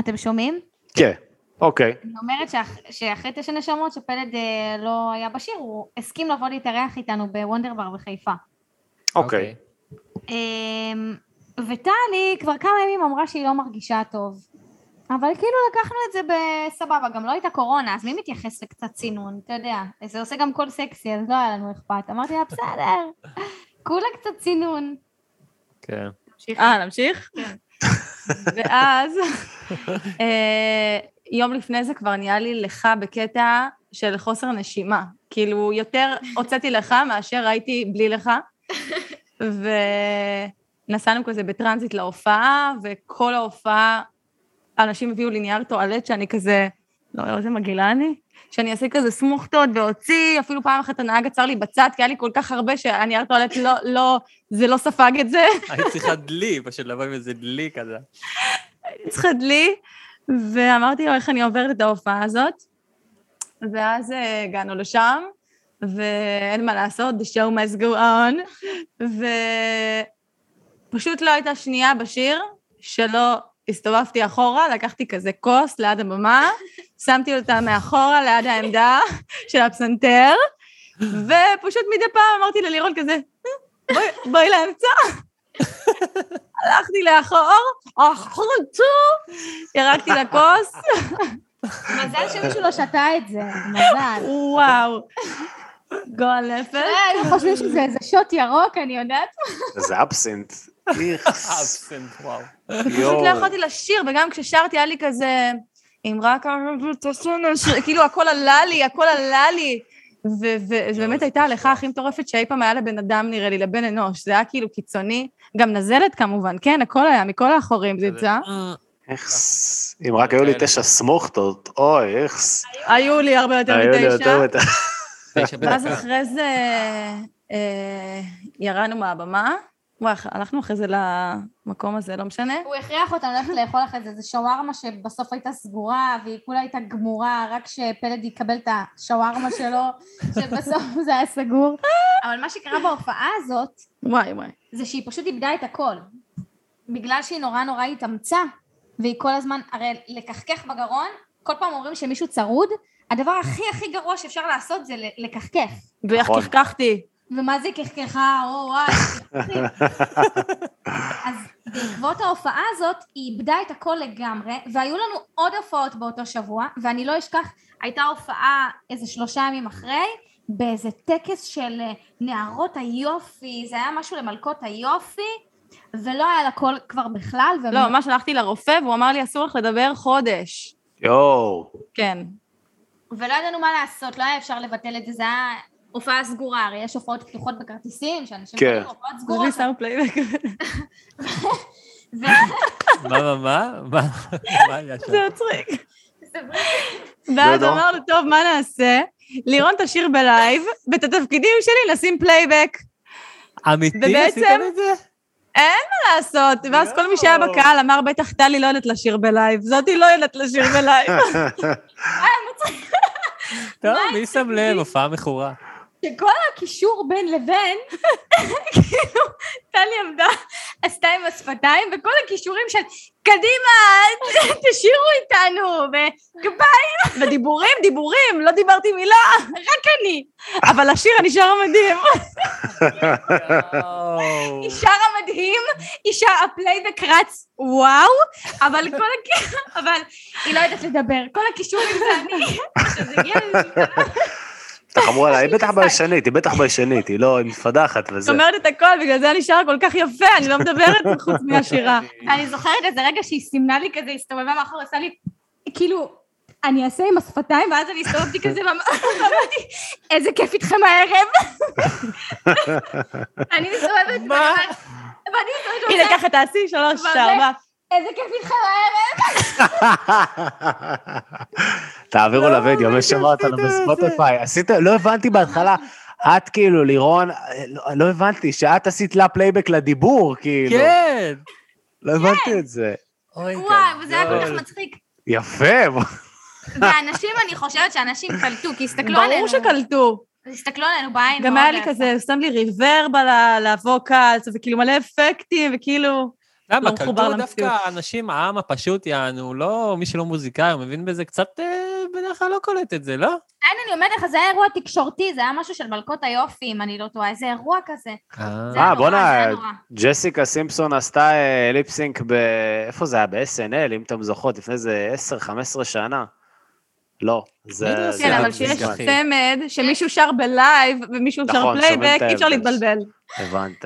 אתם שומעים? כן, אוקיי. אני אומרת שאח- שאחרי תשע נשמות, שפלד אה, לא היה בשיר, הוא הסכים לבוא להתארח איתנו בוונדרבר בחיפה. אוקיי. אמ, וטלי כבר כמה ימים אמרה שהיא לא מרגישה טוב. אבל כאילו לקחנו את זה בסבבה, גם לא הייתה קורונה, אז מי מתייחס לקצת צינון, אתה יודע, זה עושה גם קול סקסי, אז לא היה לנו אכפת. אמרתי לה, בסדר, (laughs) כולה קצת צינון. כן. אה, נמשיך? (laughs) ואז, (laughs) אה, יום לפני זה כבר נהיה לי לך בקטע של חוסר נשימה. כאילו, יותר הוצאתי לך מאשר הייתי בלי לך. (laughs) ונסענו כזה בטרנזיט להופעה, וכל ההופעה, אנשים הביאו לי נייר טואלט שאני כזה לא, איזה מגעילה אני. שאני אעשה כזה סמוכתות ואוציא, אפילו פעם אחת הנהג עצר לי בצד, כי היה לי כל כך הרבה שהנייר טואלט לא, לא, זה לא ספג את זה. היית צריכה דלי, פשוט לבוא עם איזה דלי כזה. הייתי צריכה דלי, ואמרתי לו איך אני עוברת את ההופעה הזאת. ואז אה, הגענו לשם, ואין מה לעשות, the show must go on, ופשוט לא הייתה שנייה בשיר שלא הסתובבתי אחורה, לקחתי כזה כוס ליד הבמה, שמתי אותה מאחורה ליד העמדה של הפסנתר, ופשוט מדי פעם אמרתי ללירון כזה, בואי, בואי לאמצע. (laughs) הלכתי לאחור, אחרצו, ירקתי לכוס, מזל שמישהו לא שתה את זה, מזל. וואו. גועל נפש. היו חושבים שזה איזה שוט ירוק, אני יודעת. זה אבסינט. איכס. אבסנט, וואו. פשוט לא יכולתי לשיר, וגם כששרתי היה לי כזה, אם רק כאילו הכל עלה לי, הכל עלה לי. ו- ו- זו באמת הייתה ההליכה הכי מטורפת שאי פעם היה לבן אדם, נראה לי, לבן אנוש. זה היה כאילו קיצוני. גם נזלת כמובן, כן, הכל היה, מכל האחורים זה יצא. איכס. אם רק היו לי תשע סמוכתות, אוי, איכס. היו לי הרבה יותר היו לי יותר מתשע. ואז. אחרי זה אה, ירדנו מהבמה. וואי, הלכנו אחרי זה למקום הזה, לא משנה. הוא הכריח אותנו ללכת לאכול אחרי זה, זה שווארמה שבסוף הייתה סגורה, והיא כולה הייתה גמורה, רק שפלד יקבל את השווארמה שלו, שבסוף זה היה סגור. אבל מה שקרה בהופעה הזאת, וואי, וואי. זה שהיא פשוט איבדה את הכל. בגלל שהיא נורא נורא התאמצה, והיא כל הזמן, הרי לקחקח בגרון, כל פעם אומרים שמישהו צרוד, הדבר הכי הכי גרוע שאפשר לעשות זה לקחקח. ואיך נכון. קחקחתי. ומה זה קחקחה, או וואי. אז בעקבות ההופעה הזאת, היא איבדה את הכל לגמרי, והיו לנו עוד הופעות באותו שבוע, ואני לא אשכח, הייתה הופעה איזה שלושה ימים אחרי, באיזה טקס של אה, נערות היופי, זה היה משהו למלכות היופי, ולא היה לה קול כבר בכלל, והם- לא, ממש הלכתי לרופא, והוא אמר לי, אסור לך לדבר חודש. יואו. כן. ולא ידענו מה לעשות, לא היה אפשר לבטל את זה, זה היה הופעה סגורה, הרי יש הופעות פתוחות בכרטיסים, שאנשים כן. קוראים הופעות זה סגורות, לי שם פלייבק. מה, מה, מה? מה היה שם? זה מצחיק. זה ואז בסדר. אמרנו, טוב, מה נעשה? לירון תשיר בלייב, ואת התפקידים שלי נשים פלייבק. אמיתי ובעצם- עשיתם את זה? מה לעשות? ואז כל מי שהיה לא. בקהל אמר, בטח טלי לא יודעת לשיר בלייב. זאתי לא יודעת לשיר בלייב. (laughs) (laughs) טוב, מי שם לב? הופעה מכורה. שכל הקישור בין לבין, (laughs) כאילו, טלי עמדה, עשתה עם השפתיים, וכל הקישורים של קדימה, תשירו איתנו, וגביי, ודיבורים, דיבורים, לא דיברתי מילה, רק אני. אבל השיר אני שרה מדהים. יואו. היא שרה מדהים, היא שרה, הפלייבק רץ וואו, אבל כל הכ... אבל היא לא יודעת לדבר, כל הקישורים זה אני. עכשיו, זה הגיע לאיזשהו אמרו לה, (laughs) היא בטח ביישנית, היא בטח ביישנית, היא לא, היא מפדחת וזה. אומרת את הכל, בגלל זה אני שרה כל כך יפה, אני לא מדברת (laughs) חוץ מהשירה. (laughs) אני זוכרת איזה רגע שהיא סימנה לי כזה, הסתובבה מאחור, עשה לי, כאילו, אני אעשה עם השפתיים, ואז אני הסתובבתי כזה, ואמרתי, איזה כיף איתכם הערב. אני מסתובבת, מה? ואני מסתובבת, הנה ככה תעשי, שלוש? ארבע. איזה כיף איתכם הערב. (laughs) תעבירו לוידאו, מי שמע אותנו בספוטיפיי. עשית, לא הבנתי בהתחלה, את כאילו, לירון, לא- לא הבנתי, שאת עשית לה פלייבק לדיבור, כאילו. כן. לא הבנתי את זה. אוי, וואי, וזה היה כל כך. מצחיק. יפה. ואנשים, אני חושבת שאנשים קלטו, כי הסתכלו עלינו. ברור שקלטו. הסתכלו עלינו בעין. גם היה לי. כזה, שם לי reverb על ה- ל vocals, וכאילו מלא אפקטים, וכאילו... למה? לא מחובר קלטו למציאות. דווקא אנשים, העם הפשוט יענו, לא מי שלא מוזיקאי, הוא מבין בזה קצת, אה, בדרך כלל לא קולט את זה, לא? אין, אני אומרת לך, זה היה אירוע תקשורתי, זה היה משהו של מלכות היופי, אם אני לא טועה, איזה אירוע כזה. זה היה אה, נורא, זה בואנה, היה נורא. ג'סיקה סימפסון עשתה אה, lip sync ב... איפה זה היה? ב-SNL, אם אתם זוכרות, לפני איזה 10-15 שנה. לא, זה... כן, אבל מזמן. צמד, שמישהו שר בלייב ומישהו שר נכון, פלייבק, את אי אפשר. להתבלבל. הבנת.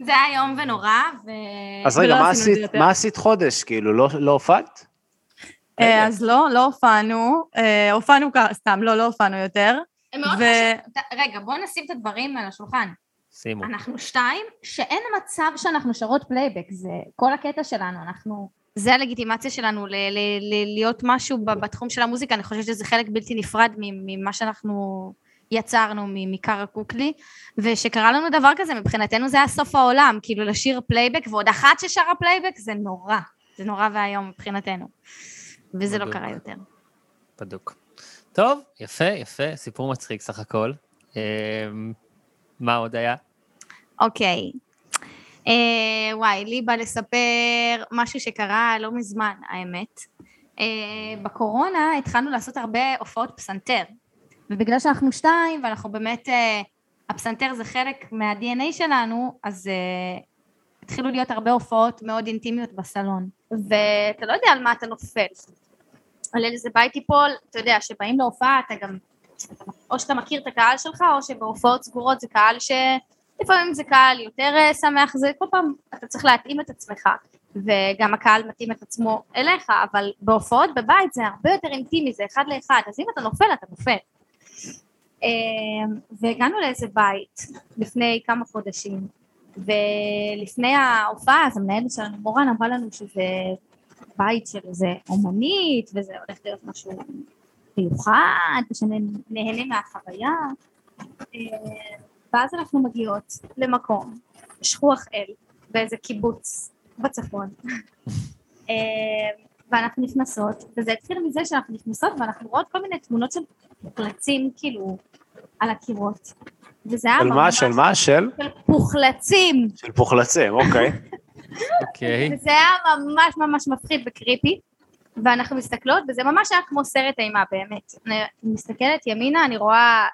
זה היה איום ונורא, ו... אז רגע, מה עשית-. מה עשית חודש? כאילו, לא- לא הופעת? אה, אז לא, לא הופענו. אה, הופענו כ- סתם, לא, לא הופענו יותר. ו- רגע, בואו נשים את הדברים על השולחן. שימו. אנחנו שתיים, שאין מצב שאנחנו שרות פלייבק, זה כל הקטע שלנו, אנחנו... זה הלגיטימציה שלנו ל- ל- ל- להיות משהו בתחום של המוזיקה, אני חושבת שזה חלק בלתי נפרד ממה שאנחנו יצרנו מקארה קוקלי, ושקרה לנו דבר כזה, מבחינתנו זה היה סוף העולם, כאילו לשיר פלייבק, ועוד אחת ששרה פלייבק זה נורא, זה נורא ואיום מבחינתנו, וזה לא בדיוק. קרה יותר. בדוק. טוב, יפה, יפה, סיפור מצחיק סך הכל. אה, מה עוד היה? אוקיי. אה, וואי, לי בא לספר משהו שקרה לא מזמן, האמת. אה, בקורונה התחלנו לעשות הרבה הופעות פסנתר. ובגלל שאנחנו שתיים, ואנחנו באמת, אה, הפסנתר זה חלק מה-DNA שלנו, אז אה, התחילו להיות הרבה הופעות מאוד אינטימיות בסלון. ואתה לא יודע על מה אתה נופל. על איזה בית ייפול, אתה יודע, שבאים להופעה, אתה גם... או שאתה מכיר את הקהל שלך, או שבהופעות סגורות זה קהל ש... לפעמים זה קהל יותר אה, שמח, זה כל פעם אתה צריך להתאים את עצמך, וגם הקהל מתאים את עצמו אליך, אבל בהופעות בבית זה הרבה יותר אינטימי, זה אחד לאחד, אז אם אתה נופל, אתה נופל. אה, והגענו לאיזה בית לפני כמה חודשים, ולפני ההופעה, אז המנהלת שלנו, מורן, אמרה לנו שזה בית של איזה אומנית, וזה הולך להיות משהו מיוחד, ושנהנה מהחוויה. אה, ואז אנחנו מגיעות למקום, שכוח אל, באיזה קיבוץ בצפון. אה, ואנחנו נכנסות, וזה התחיל מזה שאנחנו נכנסות ואנחנו רואות כל מיני תמונות של פוחלצים כאילו על הקירות. וזה היה של מה? ממש... של מה? של? של פוחלצים. של פוחלצים, אוקיי. אוקיי. וזה היה ממש ממש מפחיד וקריפי. ואנחנו מסתכלות, וזה ממש היה כמו סרט אימה באמת. אני מסתכלת ימינה, אני רואה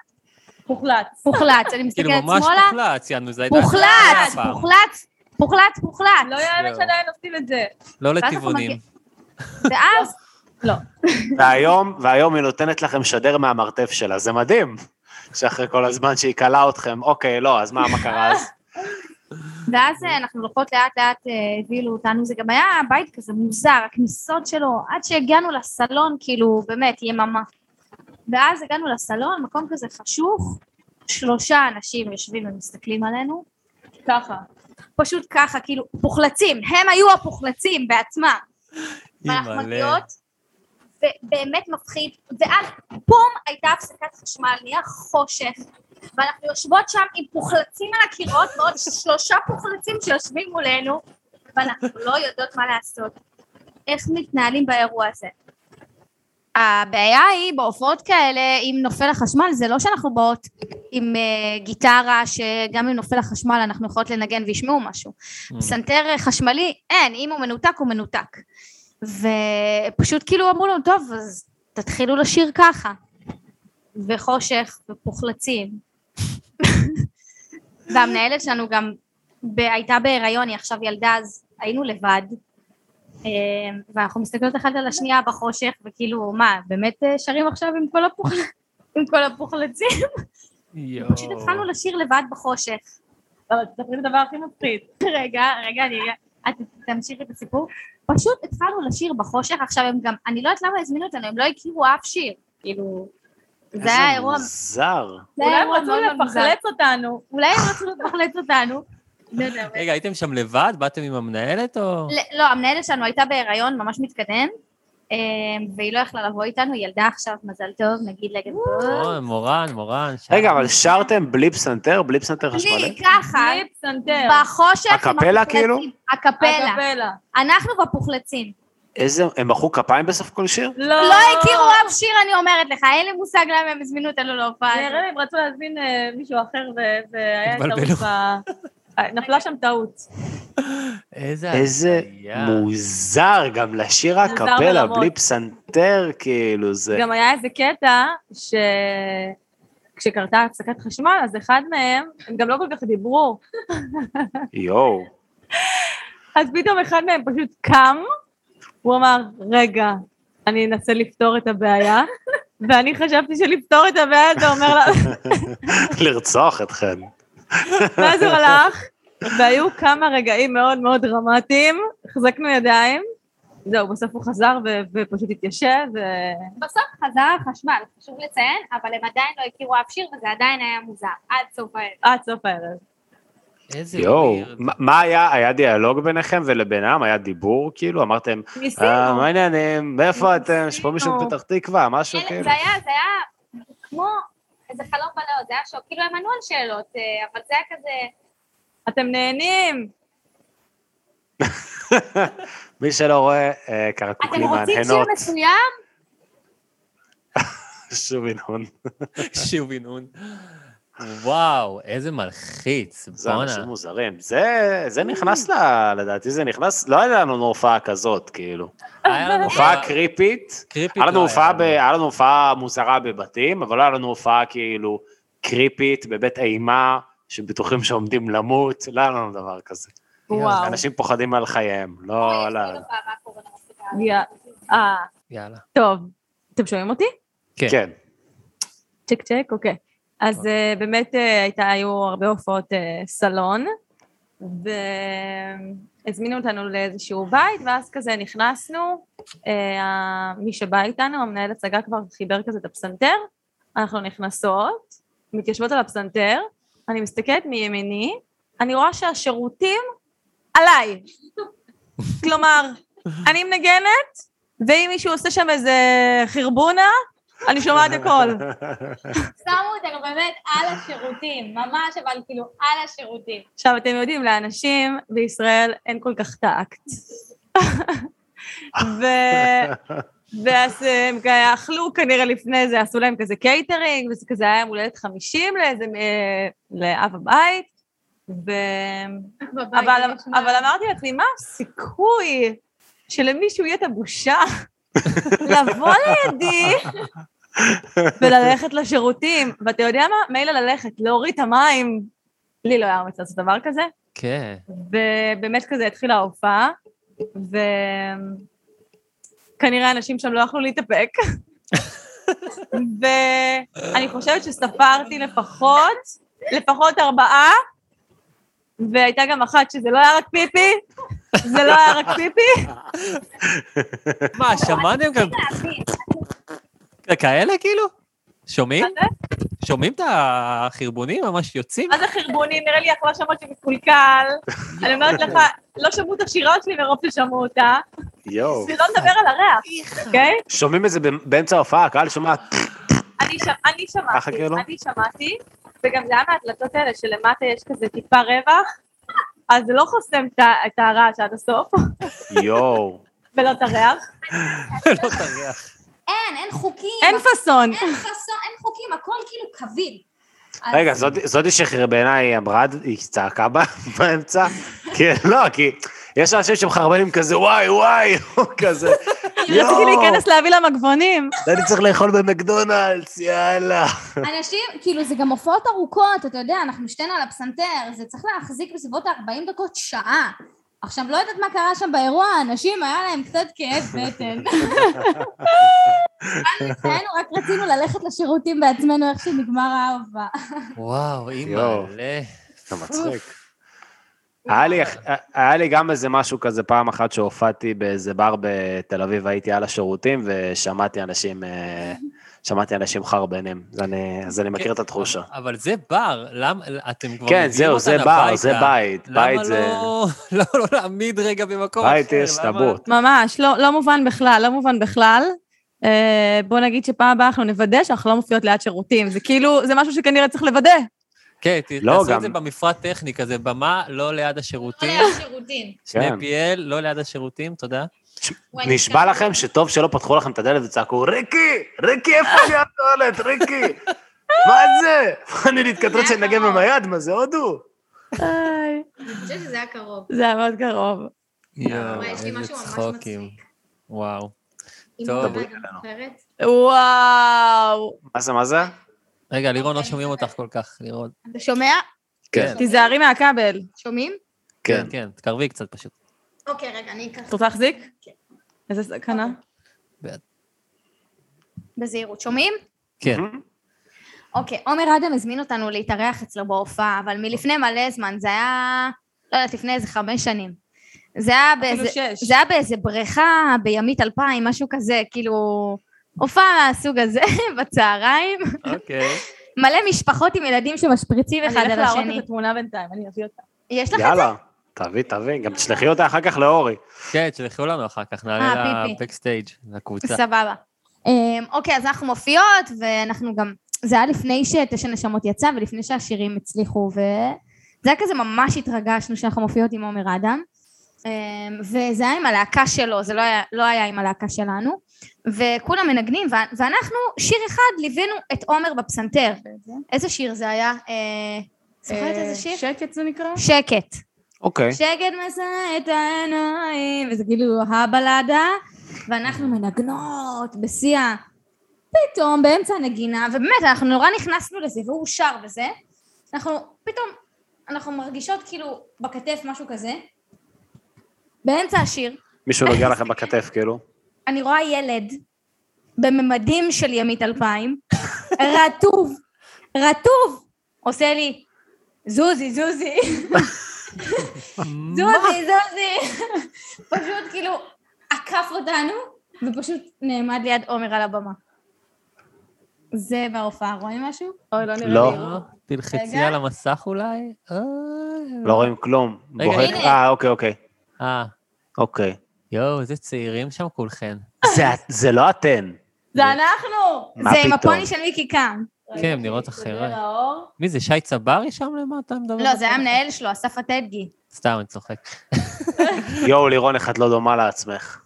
מוחלט. פוחלץ, (laughs) אני כאילו מסתכלת ממש שמאלה, פוחלץ, יענו, זה הייתה... פוחלץ. פוחלץ, פוחלץ, פוחלץ. לא יאמן. שעדיין עושים את זה. לא לטבעונים. מגיע- ואז, והיום, והיום היא נותנת לכם שדר מהמרתף שלה, זה מדהים. שאחרי כל הזמן שהיא כלה אתכם, אוקיי, לא, אז מה, מה קרה אז? ואז אה, אנחנו הולכות לאט לאט אה, הבילו אותנו, זה גם היה בית כזה מוזר, הכניסות שלו, עד שהגענו לסלון, כאילו, באמת, יממה. ואז הגענו לסלון, מקום כזה חשוך, שלושה אנשים יושבים ומסתכלים עלינו, ככה. פשוט ככה, כאילו, פוחלצים, הם היו הפוחלצים בעצמם. ואנחנו. מגיעות, ובאמת מפחיד, ואז בום, הייתה הפסקת חשמל, נהיה חושך, ואנחנו יושבות שם עם פוחלצים על הקירות, ועוד שלושה פוחלצים שיושבים מולנו, ואנחנו לא יודעות מה לעשות. איך מתנהלים באירוע הזה? הבעיה היא בהופעות כאלה, אם נופל החשמל, זה לא שאנחנו באות עם uh, גיטרה שגם אם נופל החשמל אנחנו יכולות לנגן וישמעו משהו. Mm. פסנתר חשמלי, אין, אם הוא מנותק הוא מנותק. ופשוט כאילו אמרו לנו, טוב, אז תתחילו לשיר ככה. וחושך ופוחלצים. (laughs) והמנהלת שלנו גם ב- הייתה בהיריון, היא עכשיו ילדה, אז היינו לבד. אה, ואנחנו מסתכלות אחת על השנייה בחושך, וכאילו, מה, באמת אה, שרים עכשיו עם כל, הפוח... (laughs) עם כל הפוחלצים? (laughs) פשוט התחלנו לשיר לבד בחושך. אבל תספרי את הדבר הכי מפחיד. רגע, רגע, אני... את תמשיכי את הסיפור. פשוט התחלנו לשיר בחושך, עכשיו הם גם, אני לא יודעת למה הזמינו אותנו, הם לא הכירו אף שיר. כאילו, זה היה איזה אירוע, מוזר. זה אולי הם רצו מוזר. לפחלץ אותנו. אולי הם רצו לפחלץ אותנו. לא רגע, הייתם שם לבד? באתם עם המנהלת או... לא, המנהלת שלנו הייתה בהיריון ממש מתקדם, והיא לא יכלה לבוא איתנו, היא ילדה עכשיו, מזל טוב, נגיד פה. או, מורן, מורן. רגע, אבל שרתם בלי פסנתר? בלי פסנתר בלי, חשמלי? ככה, בלי פסנתר. בחושך. הקפלה. כאילו? הקפלה. הקפלה. אנחנו בפוחלצים. איזה, הם מחאו כפיים בסוף כל שיר? לא. לא הכירו אף שיר, אני אומרת לך, אין לי מושג למה הם הזמינו אותנו להופעה. נראה לי הם רצו להזמין אה, מישהו אחר והיה התבלבלו. (laughs) ב... נפלה שם טעות. איזה. מוזר, גם לשיר הקפלה. בלי פסנתר, כאילו, זה... גם היה איזה קטע שכשקרתה הפסקת חשמל, אז אחד מהם, הם גם לא כל כך דיברו, יואו. אז פתאום אחד מהם פשוט קם, הוא אמר, רגע, אני אנסה לפתור את הבעיה, (laughs) ואני חשבתי שלפתור את הבעיה זה אומר לה... (laughs) לרצוח אתכן. ואז הוא הלך, והיו כמה רגעים מאוד מאוד דרמטיים, החזקנו ידיים, זהו, בסוף הוא חזר ו- ופשוט התיישב, ו... בסוף חזר החשמל, חשוב לציין, אבל הם עדיין לא הכירו אף שיר וזה עדיין היה מוזר, עד סוף הערב. עד סוף הערב. איזה יואו. מה- היה, היה דיאלוג ביניכם ולבינם? היה דיבור כאילו? אמרתם, "אה, ניסינו. מה העניינים? מאיפה אתם? יש פה מישהו. מפתח תקווה? משהו אלה- כאילו? זה היה, זה היה כמו איזה חלום בלהות, זה היה שוק, כאילו הם ענו על שאלות, אה, אבל זה היה כזה, אתם נהנים. (laughs) מי שלא רואה, אה, אתם קרקוקים רוצים שיר מהנהנות. מסוים? (laughs) שוב ינון. שוב ינון. וואו, איזה מלחיץ, זה בואנה. אנשים מוזרים. זה זה נכנס ל... לדעתי זה נכנס, לא היה לנו הופעה כזאת, כאילו. (laughs) היה לנו הופעה קריפית. קריפית. היה לנו לא הופעה ב-. היה לנו הופעה מוזרה בבתים, אבל לא היה לנו הופעה כאילו קריפית בבית אימה, שבטוחים שעומדים למות, לא היה לנו דבר כזה. וואו. אנשים פוחדים על חייהם, לא... לא. אה, יאללה. טוב. אתם שומעים אותי? כן. כן. צ'ק צ'ק, אוקיי. אז אה, באמת אה, הייתה, היו הרבה הופעות אה, סלון, והזמינו אותנו לאיזשהו בית, ואז כזה נכנסנו, מי שבא איתנו, המנהל הצגה כבר חיבר כזה את הפסנתר, אנחנו נכנסות, מתיישבות על הפסנתר, אני מסתכלת מימיני, אני רואה שהשירותים עליי. (laughs) כלומר, אני מנגנת, ואם מישהו עושה שם איזה חרבונה, אני שומעת הכל. שמו אותנו באמת על השירותים, ממש אבל כאילו על השירותים. עכשיו, אתם יודעים, לאנשים בישראל אין כל כך טאקט. ו... ואז הם כ- אכלו כנראה לפני זה, עשו להם כזה קייטרינג, וזה כזה היה יום הולדת 50 לאיזה, אה, לאב הבית, ו... אבל, נשמע- אבל אמרתי לעצמי, מה הסיכוי שלמישהו יהיה את הבושה לבוא לידי וללכת לשירותים? ואתה יודע מה? מילא ללכת, להוריד את המים. לי לא היה אומץ לעשות דבר כזה, כן. ובאמת כזה התחילה ההופעה, וכנראה אנשים שם לא יכלו להתאפק. (laughs) ואני חושבת שספרתי לפחות, לפחות ארבעה, והייתה גם אחת שזה לא היה רק פיפי, זה לא היה רק פיפי, מה, שמעתם גם כאלה כאילו? שומעים? שומעים את החרבונים ממש יוצאים? מה זה חרבונים? נראה לי אכלה שמות שמקולקל. אני אומרת לך, לא שמעו את השירה שלי מרוב ששמעו אותה, יואו. שלא לדבר על הריח, אוקיי? שומעים את זה באמצע ההופעה, הקהל שומע... אני שמעתי? אני שמעתי, וגם זה היה מההקלטות האלה שלמטה יש כזה טיפה רווח, אז זה לא חוסם את את הרעש עד הסוף, יואו. ולא את הריח. לא תריח. אין, אין חוקים. אין פאסון. אין חוקים, הכל כאילו קביל. רגע, זאת- זאתי שחרבנה אמרה, היא צעקה (laughs) באמצע? כן, לא, כי יש אנשים שמחרבנים כזה, וואי, וואי, (laughs) כזה, רציתי להיכנס להביא לה מגבונים. אני צריך לאכול במקדונלדס, יאללה. (laughs) אנשים, כאילו זה גם הופעות ארוכות, אתה יודע, אנחנו שתינו על הפסנתר, זה צריך להחזיק בסביבות ה-40 דקות, שעה. עכשיו, לא יודעת מה קרה שם באירוע, האנשים, היה להם קצת כאב בטן. (laughs) היינו, רק רצינו ללכת לשירותים בעצמנו, איך שנגמר ההופעה. וואו, יואו. אימא'לה. אתה מצחיק. היה לי, היה לי גם איזה משהו כזה פעם אחת שהופעתי באיזה בר בתל אביב, הייתי על השירותים ושמעתי אנשים, אה, שמעתי אנשים חרבנים, אז אני, אז אני מכיר את התחושה. אבל זה בר, למה, אתם כבר כן, מביאים זהו, אותן זה בר, הביתה. זה בית, למה בית זה... לא, (laughs) לא, לא להעמיד רגע במקום בית אחר? יש למה- טאבוט. ממש, לא, לא מובן בכלל, לא מובן בכלל. אה, בוא נגיד שפעם הבאה אנחנו נוודא שאנחנו לא מופיעות ליד שירותים. זה כאילו, זה משהו שכנראה צריך לוודא. כן, לא, תעשו את זה במפרט טכני כזה, במה לא ליד השירותים, שירותים. שני כן. PL, לא ליד השירותים, תודה. נשבע לכם שטוב שלא פתחו לכם את הדלת וצעקו, ריקי, ריקי, איפה אני הטואלט, ריקי? מה זה? (laughs) אני להתכתרות שאני נגן עם היד, מה זה הודו? אני חושבת שזה היה קרוב. זה היה מאוד קרוב. יואו, איזה צחוקים. וואו. טוב. וואו. מה זה, מה זה? רגע, לירון, לא שומעים אותך כל כך, לירון. אתה שומע? כן. תיזהרי מהכבל. שומעים? כן, כן, תקרבי קצת פשוט. אוקיי, רגע, אני אקח את רוצה להחזיק? כן. איזה סכנה. בזהירות. שומעים? כן. אוקיי, עומר אדם הזמין אותנו להתארח אצלו בהופעה, אבל מלפני מלא זמן, זה היה, לא יודעת, לפני איזה חמש שנים. זה היה אפילו באיזה, שש. זה היה באיזה בריכה בימית אלפיים, משהו כזה, כאילו, הופעה מהסוג הזה, (laughs) בצהריים. אוקיי. מלא משפחות עם ילדים שמשפריצים אחד אני על אלך להראות השני. את התמונה בינתיים, אני אביא אותה. יש לך את זה? יאללה, תביא, תביא, גם תשלחי אותה אחר כך לאורי. כן, תשלחו לנו אחר כך, אה, נעלה פיפי. לבקסטייג', לקבוצה. סבבה. אמ, אוקיי, אז אנחנו מופיעות, ואנחנו גם... זה היה לפני שתשע נשמות יצא, ולפני שהשירים הצליחו, וזה היה כזה ממש התרגשנו שאנחנו מופיעות עם עומר אדם. אמ, וזה היה עם הלהקה שלו, זה לא היה, לא היה עם הלהקה שלנו. וכולם מנגנים, ואנחנו, שיר אחד, ליווינו את עומר בפסנתר. איזה שיר זה היה? אה, זוכרת איזה שיר? שקט זה נקרא? שקט. אוקיי. שקט מזהה את העיניים, וזה כאילו הבלדה, ואנחנו מנגנות בשיא ה... פתאום באמצע הנגינה, ובאמת אנחנו נורא נכנסנו לזה, והוא שר וזה, אנחנו פתאום, אנחנו מרגישות כאילו בכתף משהו כזה, באמצע השיר, מישהו נוגע לכם בכתף, כאילו. אני רואה ילד בממדים של ימית אלפיים, רטוב, רטוב, עושה לי, זוזי, זוזי. זוזי, זוזי. פשוט כאילו עקף אותנו, ופשוט נעמד ליד עומר על הבמה. זה בהופעה, רואים משהו? אוי, לא נראה לא. לי. אה, תלחצי. על המסך אולי? אה, לא רואים כלום. רגע, בוהק- הנה. אה, אוקיי, אוקיי. אה, אוקיי. יואו, איזה צעירים שם כולכן. זה- זה לא אתן. זה אנחנו! מה זה עם פתאום? הפוני של מיקי קאם. כן, הם נראות אחרת. מי זה, שי צברי שם למטה מדבר? לא, זה היה המנהל שלו, אסף הטדגי. סתם, אני צוחק. (laughs) יואו, לירון, איך את לא דומה לעצמך.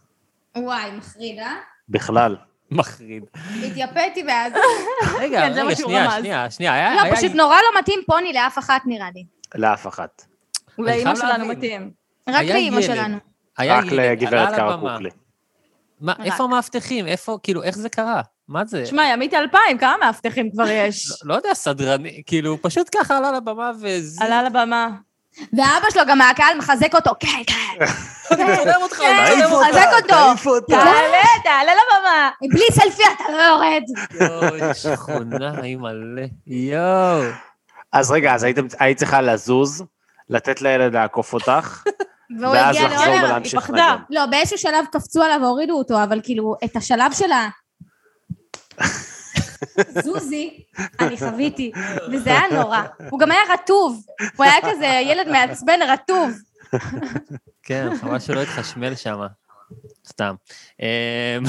וואי, מחריד, אה? בכלל. מחריד. התייפאתי ואז... רגע, כן, רגע, שנייה. שנייה, שנייה. היה- לא, פשוט נורא לא מתאים פוני לאף אחת נראה לי. לאף אחת. אולי אני אימא חייב שלנו. מתאים. רק לאימא. שלנו. היה רק לגברת קארה. קוקלי. מה, רק. איפה המאבטחים? איפה, כאילו, איך זה קרה? מה זה? שמע, ימית אלפיים, כמה מאבטחים כבר יש? לא יודע, סדרני, כאילו, פשוט ככה עלה לבמה וזה... עלה לבמה. ואבא שלו גם מהקהל מחזק אותו, כן, כן. צולם אותך, כן, צולם אותך. מחזק אותו. תעלה, תעלה לבמה. בלי סלפי אתה לא יורד. יואו, איזה שכונה, היא מלא. יואו. אז רגע, אז היית צריכה לזוז, לתת לילד לעקוף אותך, והוא ואז הגיע לחזור לעומר. ולהמשיך היא פחדה. לנגן. לא, באיזשהו שלב קפצו עליו והורידו אותו, אבל כאילו, את השלב שלה... (laughs) זוזי, אני חוויתי, וזה היה נורא. הוא גם היה רטוב, הוא היה כזה ילד מעצבן רטוב. כן, חבל שלא התחשמל שם. סתם. אמ,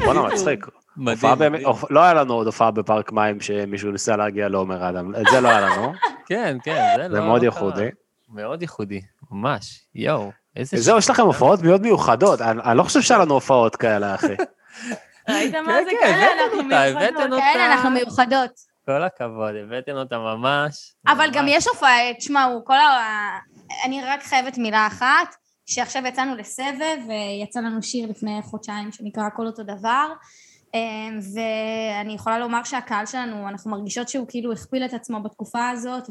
(laughs) בואנה, מצחיק. מדהים. לא היה לנו עוד הופעה בפארק מים שמישהו ניסה להגיע לעומר אדם, את זה לא היה לנו, (laughs) כן, כן, זה לא... זה מאוד לא. ייחודי. מאוד ייחודי, ממש. יואו, איזה... זהו, יש לכם הופעות מאוד מיוחדות, אני לא חושב שהיה לנו הופעות כאלה, אחי. (laughs) ראית מה כן, זה? כן, כאלה אנחנו מיוחדות. כן, אנחנו מיוחדות. כל הכבוד, הבאתם אותה ממש. אבל גם. יש הופעה, תשמעו, כל ה... אני רק חייבת מילה אחת, שעכשיו יצאנו לסבב, ויצא לנו שיר לפני חודשיים שנקרא הכל אותו דבר, אמ, ואני יכולה לומר שהקהל שלנו, אנחנו מרגישות שהוא כאילו הכפיל את עצמו בתקופה הזאת,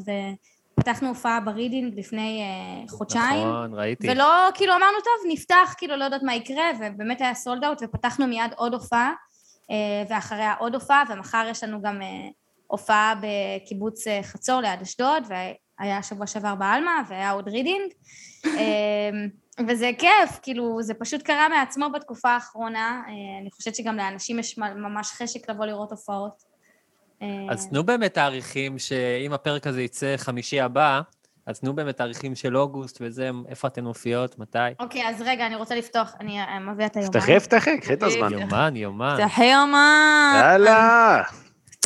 ופתחנו הופעה ברידינג לפני אה, חודשיים. נכון, ראיתי. ולא, כאילו אמרנו, טוב, נפתח, כאילו לא יודעת מה יקרה, ובאמת היה sold out, ופתחנו מיד עוד הופעה, אה, ואחריה עוד הופעה, ומחר יש לנו גם אה, הופעה בקיבוץ אה, חצור ליד אשדוד, והיה שבוע שעבר בעלמה, והיה עוד רידינג, (laughs) אה, וזה כיף, כאילו, זה פשוט קרה מעצמו בתקופה האחרונה, אה, אני חושבת שגם לאנשים יש ממש חשק לבוא לראות הופעות. אה, אז תנו באמת תאריכים שאם הפרק הזה יצא חמישי הבא, אז תנו באמת תאריכים של אוגוסט וזה, איפה אתן מופיעות, מתי? אוקיי, אז רגע, אני רוצה לפתוח, אני אה, מביאה את היומן. תפתחי, תפתחי, קחי את הזמן. יומן, יומן. תחי יומן. יאללה.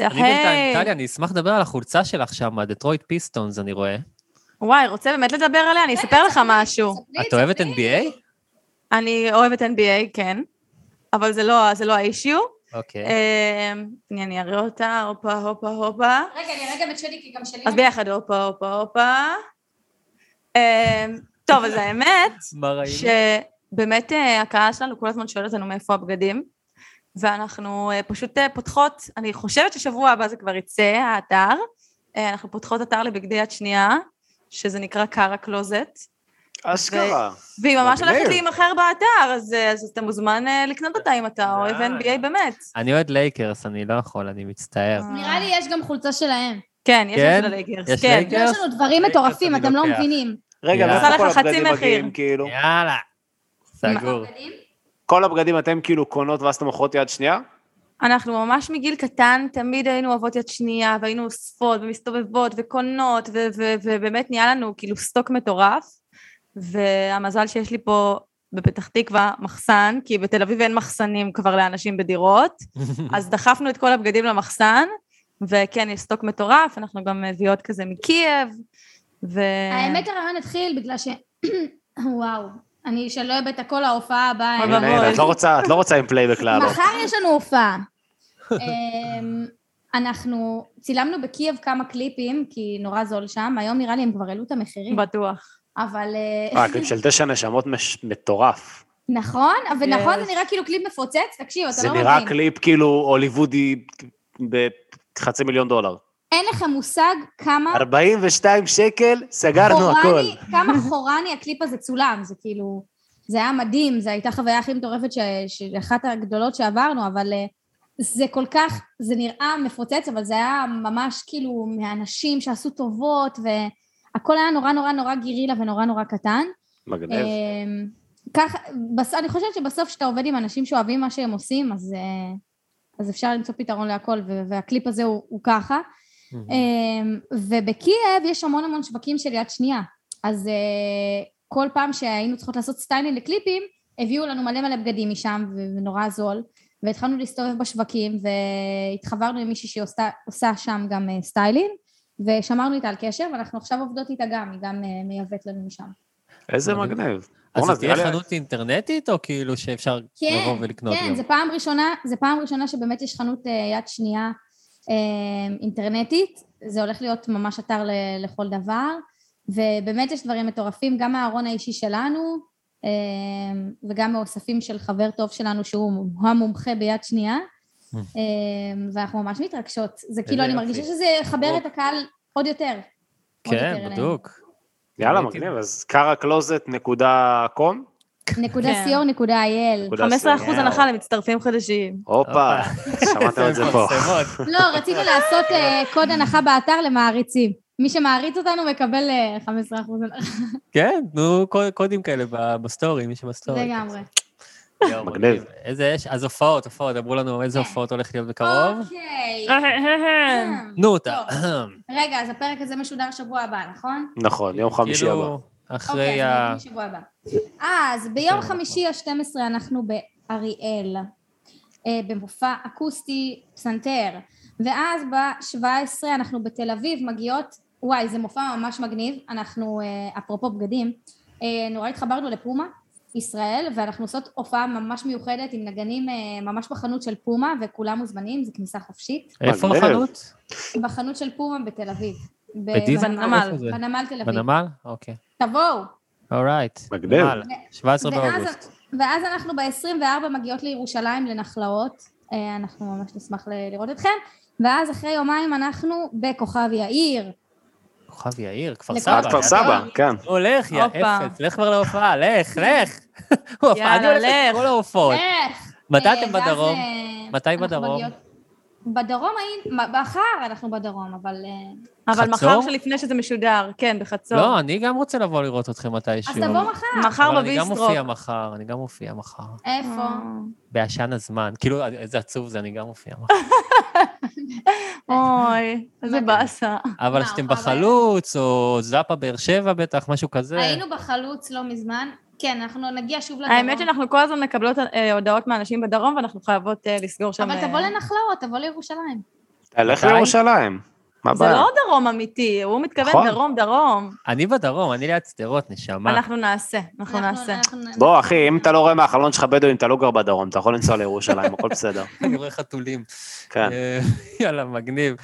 אני בינתיים, תחי. טליה, אני אשמח לדבר על החולצה שלך שם, הדטרויט פיסטונס, אני רואה. וואי, רוצה באמת לדבר עליה? אני אספר לך משהו. את אוהבת. NBA? אני אוהבת NBA, כן. אבל זה לא, זה לא האישיו. אוקיי. אמ, הנה, אני אראה אותה, הופה, הופה, הופה. רגע, אני אראה גם את שלי, כי גם שלי... אז ביחד, הופה, הופה, הופה. אמ, טוב, אז האמת? (laughs) שבאמת אה, הקהל שלנו כל הזמן שואל אותנו מאיפה הבגדים, ואנחנו אה, פשוט אה, פותחות, אני חושבת ששבוע הבא זה כבר יצא, האתר, אנחנו פותחות אתר לבגדי יד שנייה, שזה נקרא קארה קלוזט, אשכרה. והיא ממש. הולכת להימכר באתר, אז, אה, אז אתה מוזמן אה, לקנות אותה אם אתה אוהב. NBA באמת. אני אוהד לייקרס, אני לא יכול, אני מצטער. נראה לי יש גם חולצה שלהם. כן, יש כן? את של הלייקרס, יש כן. לייקרס? יש לנו דברים לייקרס מטורפים, אתם לא. מבינים. רגע. מאיפה כל לך חצי הבגדים מחיר. מגיעים, כאילו? יאללה. סגור. כל הבגדים אתם כאילו קונות ואז אתם מוכרות יד שנייה? אנחנו ממש מגיל קטן תמיד היינו אוהבות יד שנייה, והיינו אוספות ומסתובבות וקונות, ו- ו- ובאמת נהיה לנו כאילו סטוק מטורף. והמזל שיש לי פה בפתח תקווה מחסן, כי בתל אביב אין מחסנים כבר לאנשים בדירות, (laughs) אז דחפנו את כל הבגדים למחסן, וכן, יש סטוק מטורף, אנחנו גם מביאות כזה מקייב, ו... האמת הרעיון התחיל בגלל ש... (coughs) וואו, אני שלא אבאת הכל ההופעה הבאה. הנה, את לא רוצה- את לא רוצה עם פלייבק לעלות. (laughs) מחר יש לנו הופעה. אמ, אנחנו צילמנו בקייב כמה קליפים, כי נורא זול שם, היום נראה לי הם כבר העלו את המחירים, בטוח. אבל... אה, אה, קליפ של תשע נשמות מטורף. נכון, אבל נכון Yes. זה נראה כאילו קליפ מפוצץ, תקשיב, אתה זה לא נראה מבין. קליפ כאילו הוליוודי בחצי מיליון דולר. אין לך מושג כמה 42 שקל, סגרנו הכל. חורני, כמה חורני הקליפ הזה צולם, זה כאילו, זה היה מדהים, זו הייתה חוויה הכי מטורפת, אחת הגדולות שעברנו, אבל אה, זה כל כך, זה נראה מפוצץ, אבל זה היה ממש כאילו מהאנשים שעשו טובות, והכל היה נורא נורא נורא גירילה ונורא נורא קטן. מגניב. אמ, ככה, בס- אני חושבת שבסוף כשאתה עובד עם אנשים שאוהבים מה שהם עושים, אז, אה, אז אפשר למצוא פתרון להכל, ו- והקליפ הזה הוא, הוא ככה. אמ, ובקייב יש המון המון שווקים של יד שנייה. אז אה, כל פעם שהיינו צריכות לעשות סטיילינג לקליפים, הביאו לנו מלא מלא בגדים משם, ו- ונורא זול. והתחלנו להסתובב בשווקים, והתחברנו עם מישהי שעושה שם גם אה, סטיילינג, ושמרנו איתה על קשר, ואנחנו עכשיו עובדות איתה גם, היא גם אה, מייבאת לנו משם. איזה מגניב. אז זה תהיה חנות אינטרנטית, או כאילו שאפשר כן, לבוא ולקנות כן, גם? זה פעם ראשונה, זה פעם ראשונה שבאמת יש חנות אה, יד שנייה אה, אינטרנטית, זה הולך להיות ממש אתר ל- לכל דבר, ובאמת יש דברים מטורפים, גם מהארון האישי שלנו, וגם מאוספים של חבר טוב שלנו שהוא המומחה ביד שנייה, ואנחנו ממש מתרגשות. זה כאילו, אני. מרגישה שזה יחבר את הקהל עוד יותר. כן. בדוק. יאללה, מגניב, אז קארה-קלוזט.קום? נקודה כן. co נקודה il. נקודה 15 אחוז יאו. הנחה למצטרפים חדשים. הופה, שמעתם את זה פה. לא, רצינו לעשות אה, קוד הנחה באתר למעריצים. מי שמעריץ אותנו מקבל אה, 15% הנחה. כן, תנו קוד- קודים כאלה בסטורי, מי שבסטורי. לגמרי. מגניב. איזה יש? אז הופעות, הופעות, אמרו לנו איזה הופעות הולך להיות בקרוב. אוקיי. תנו אותה. רגע, אז הפרק הזה משודר שבוע הבא, נכון? נכון, יום חמישי הבא. כאילו, אחרי אוקיי, אז ה... הבא. אה, אז ביום כן, חמישי ה-12 אנחנו באריאל, אה, במופע אקוסטי פסנתר, ואז ב-17 אנחנו בתל אביב מגיעות, וואי, זה מופע ממש מגניב, אנחנו, אה, אפרופו בגדים, אה, נורא התחברנו לפומה. ישראל, ואנחנו עושות הופעה ממש מיוחדת עם נגנים אה, ממש בחנות של פומה, וכולם מוזמנים, זו כניסה חופשית. איפה. החנות? בחנות של פומה בתל אביב. בדיזנגוף? בנמל. בנמל תל אביב. בנמל? אוקיי. תבואו. אורייט. נמל, 17 ואז- באוגוסט. ואז אנחנו ב-24 מגיעות לירושלים לנחלאות, אה, אנחנו ממש נשמח לראות אתכם, ואז אחרי יומיים אנחנו בכוכב יאיר. כוכב יאיר, כפר סבא. כפר סבא, כן. הולך, יא הופה. אפס, לך כבר להופעה, לך, לך. הופעה, אני הולך לך. לכל ההופעות. מתי אה, אתם בדרום? אה, מתי אנחנו בדרום? בדרום היינו, מחר אנחנו בדרום, אבל... אה, אבל חצור? מחר שלפני שזה משודר, כן, בחצור. לא, אני גם רוצה לבוא לראות אתכם מתישהו. אז תבוא מחר. מחר אבל אני גם. מופיע מחר, אני גם מופיע מחר. איפה? בעשן הזמן. כאילו, איזה עצוב זה, אני גם מופיע מחר. (laughs) (laughs) אוי, איזה באסה. אבל מה, שאתם אבל- בחלוץ, או זאפה באר שבע בטח, משהו כזה. היינו בחלוץ לא מזמן. כן, אנחנו נגיע שוב לדרום. האמת שאנחנו כל הזמן מקבלות אה, הודעות מאנשים בדרום, ואנחנו חייבות אה, לסגור שם... אבל אה, תבוא לנחלאות, תבוא לירושלים. תלך? לירושלים. מה זה הבעיה? לא דרום אמיתי, הוא מתכוון נכון. דרום, דרום. אני בדרום, אני ליד שדרות, נשמה. אנחנו נעשה, אנחנו נעשה. בוא, אחי, אם אתה לא רואה מהחלון שלך בדואים, אתה לא גר בדרום, אתה יכול לנסוע לירושלים, הכל בסדר. (laughs) אני רואה חתולים. כן. אה, (laughs) יאללה, מגניב.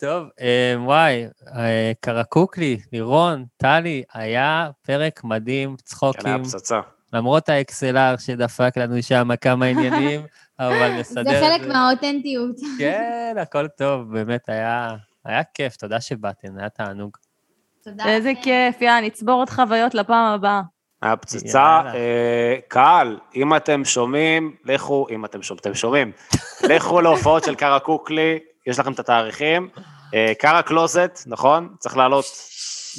טוב, אה, וואי, אה, קרקוקלי, לירון, טלי, היה פרק מדהים, כן, היה צחוקים, פצצה. למרות האקסלר שדפק לנו שם כמה עניינים, (laughs) אבל נסדר זה חלק מהאותנטיות. כן, הכל טוב, באמת היה, היה כיף, תודה שבאתם, היה תענוג. תודה. איזה. כיף, יאללה, נצבור עוד חוויות לפעם הבאה. היה פצצה. אה, קהל, אם אתם שומעים, לכו, אם אתם שומעים, אתם שומעים, (laughs) לכו להופעות של קארה קוקלי, יש לכם את התאריכים. אה, קארה קלוזט, נכון? צריך לעלות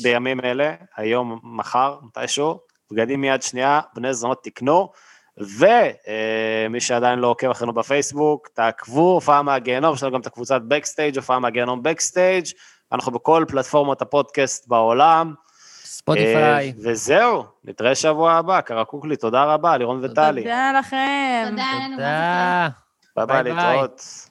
בימים אלה, היום, מחר, מתישהו. בגדים מיד שנייה, בני זונות תקנו. ומי שעדיין לא עוקב אחרינו בפייסבוק, תעקבו, הופעה מהגיהנום, יש לנו גם את הקבוצת בקסטייג', הופעה מהגיהנום בקסטייג', אנחנו בכל פלטפורמות הפודקאסט בעולם. ספוטיפיי. אה, וזהו, נתראה שבוע הבא, קרקוקלי, תודה רבה, לירון וטלי. תודה לכם. תודה, ביי ביי. להתראות.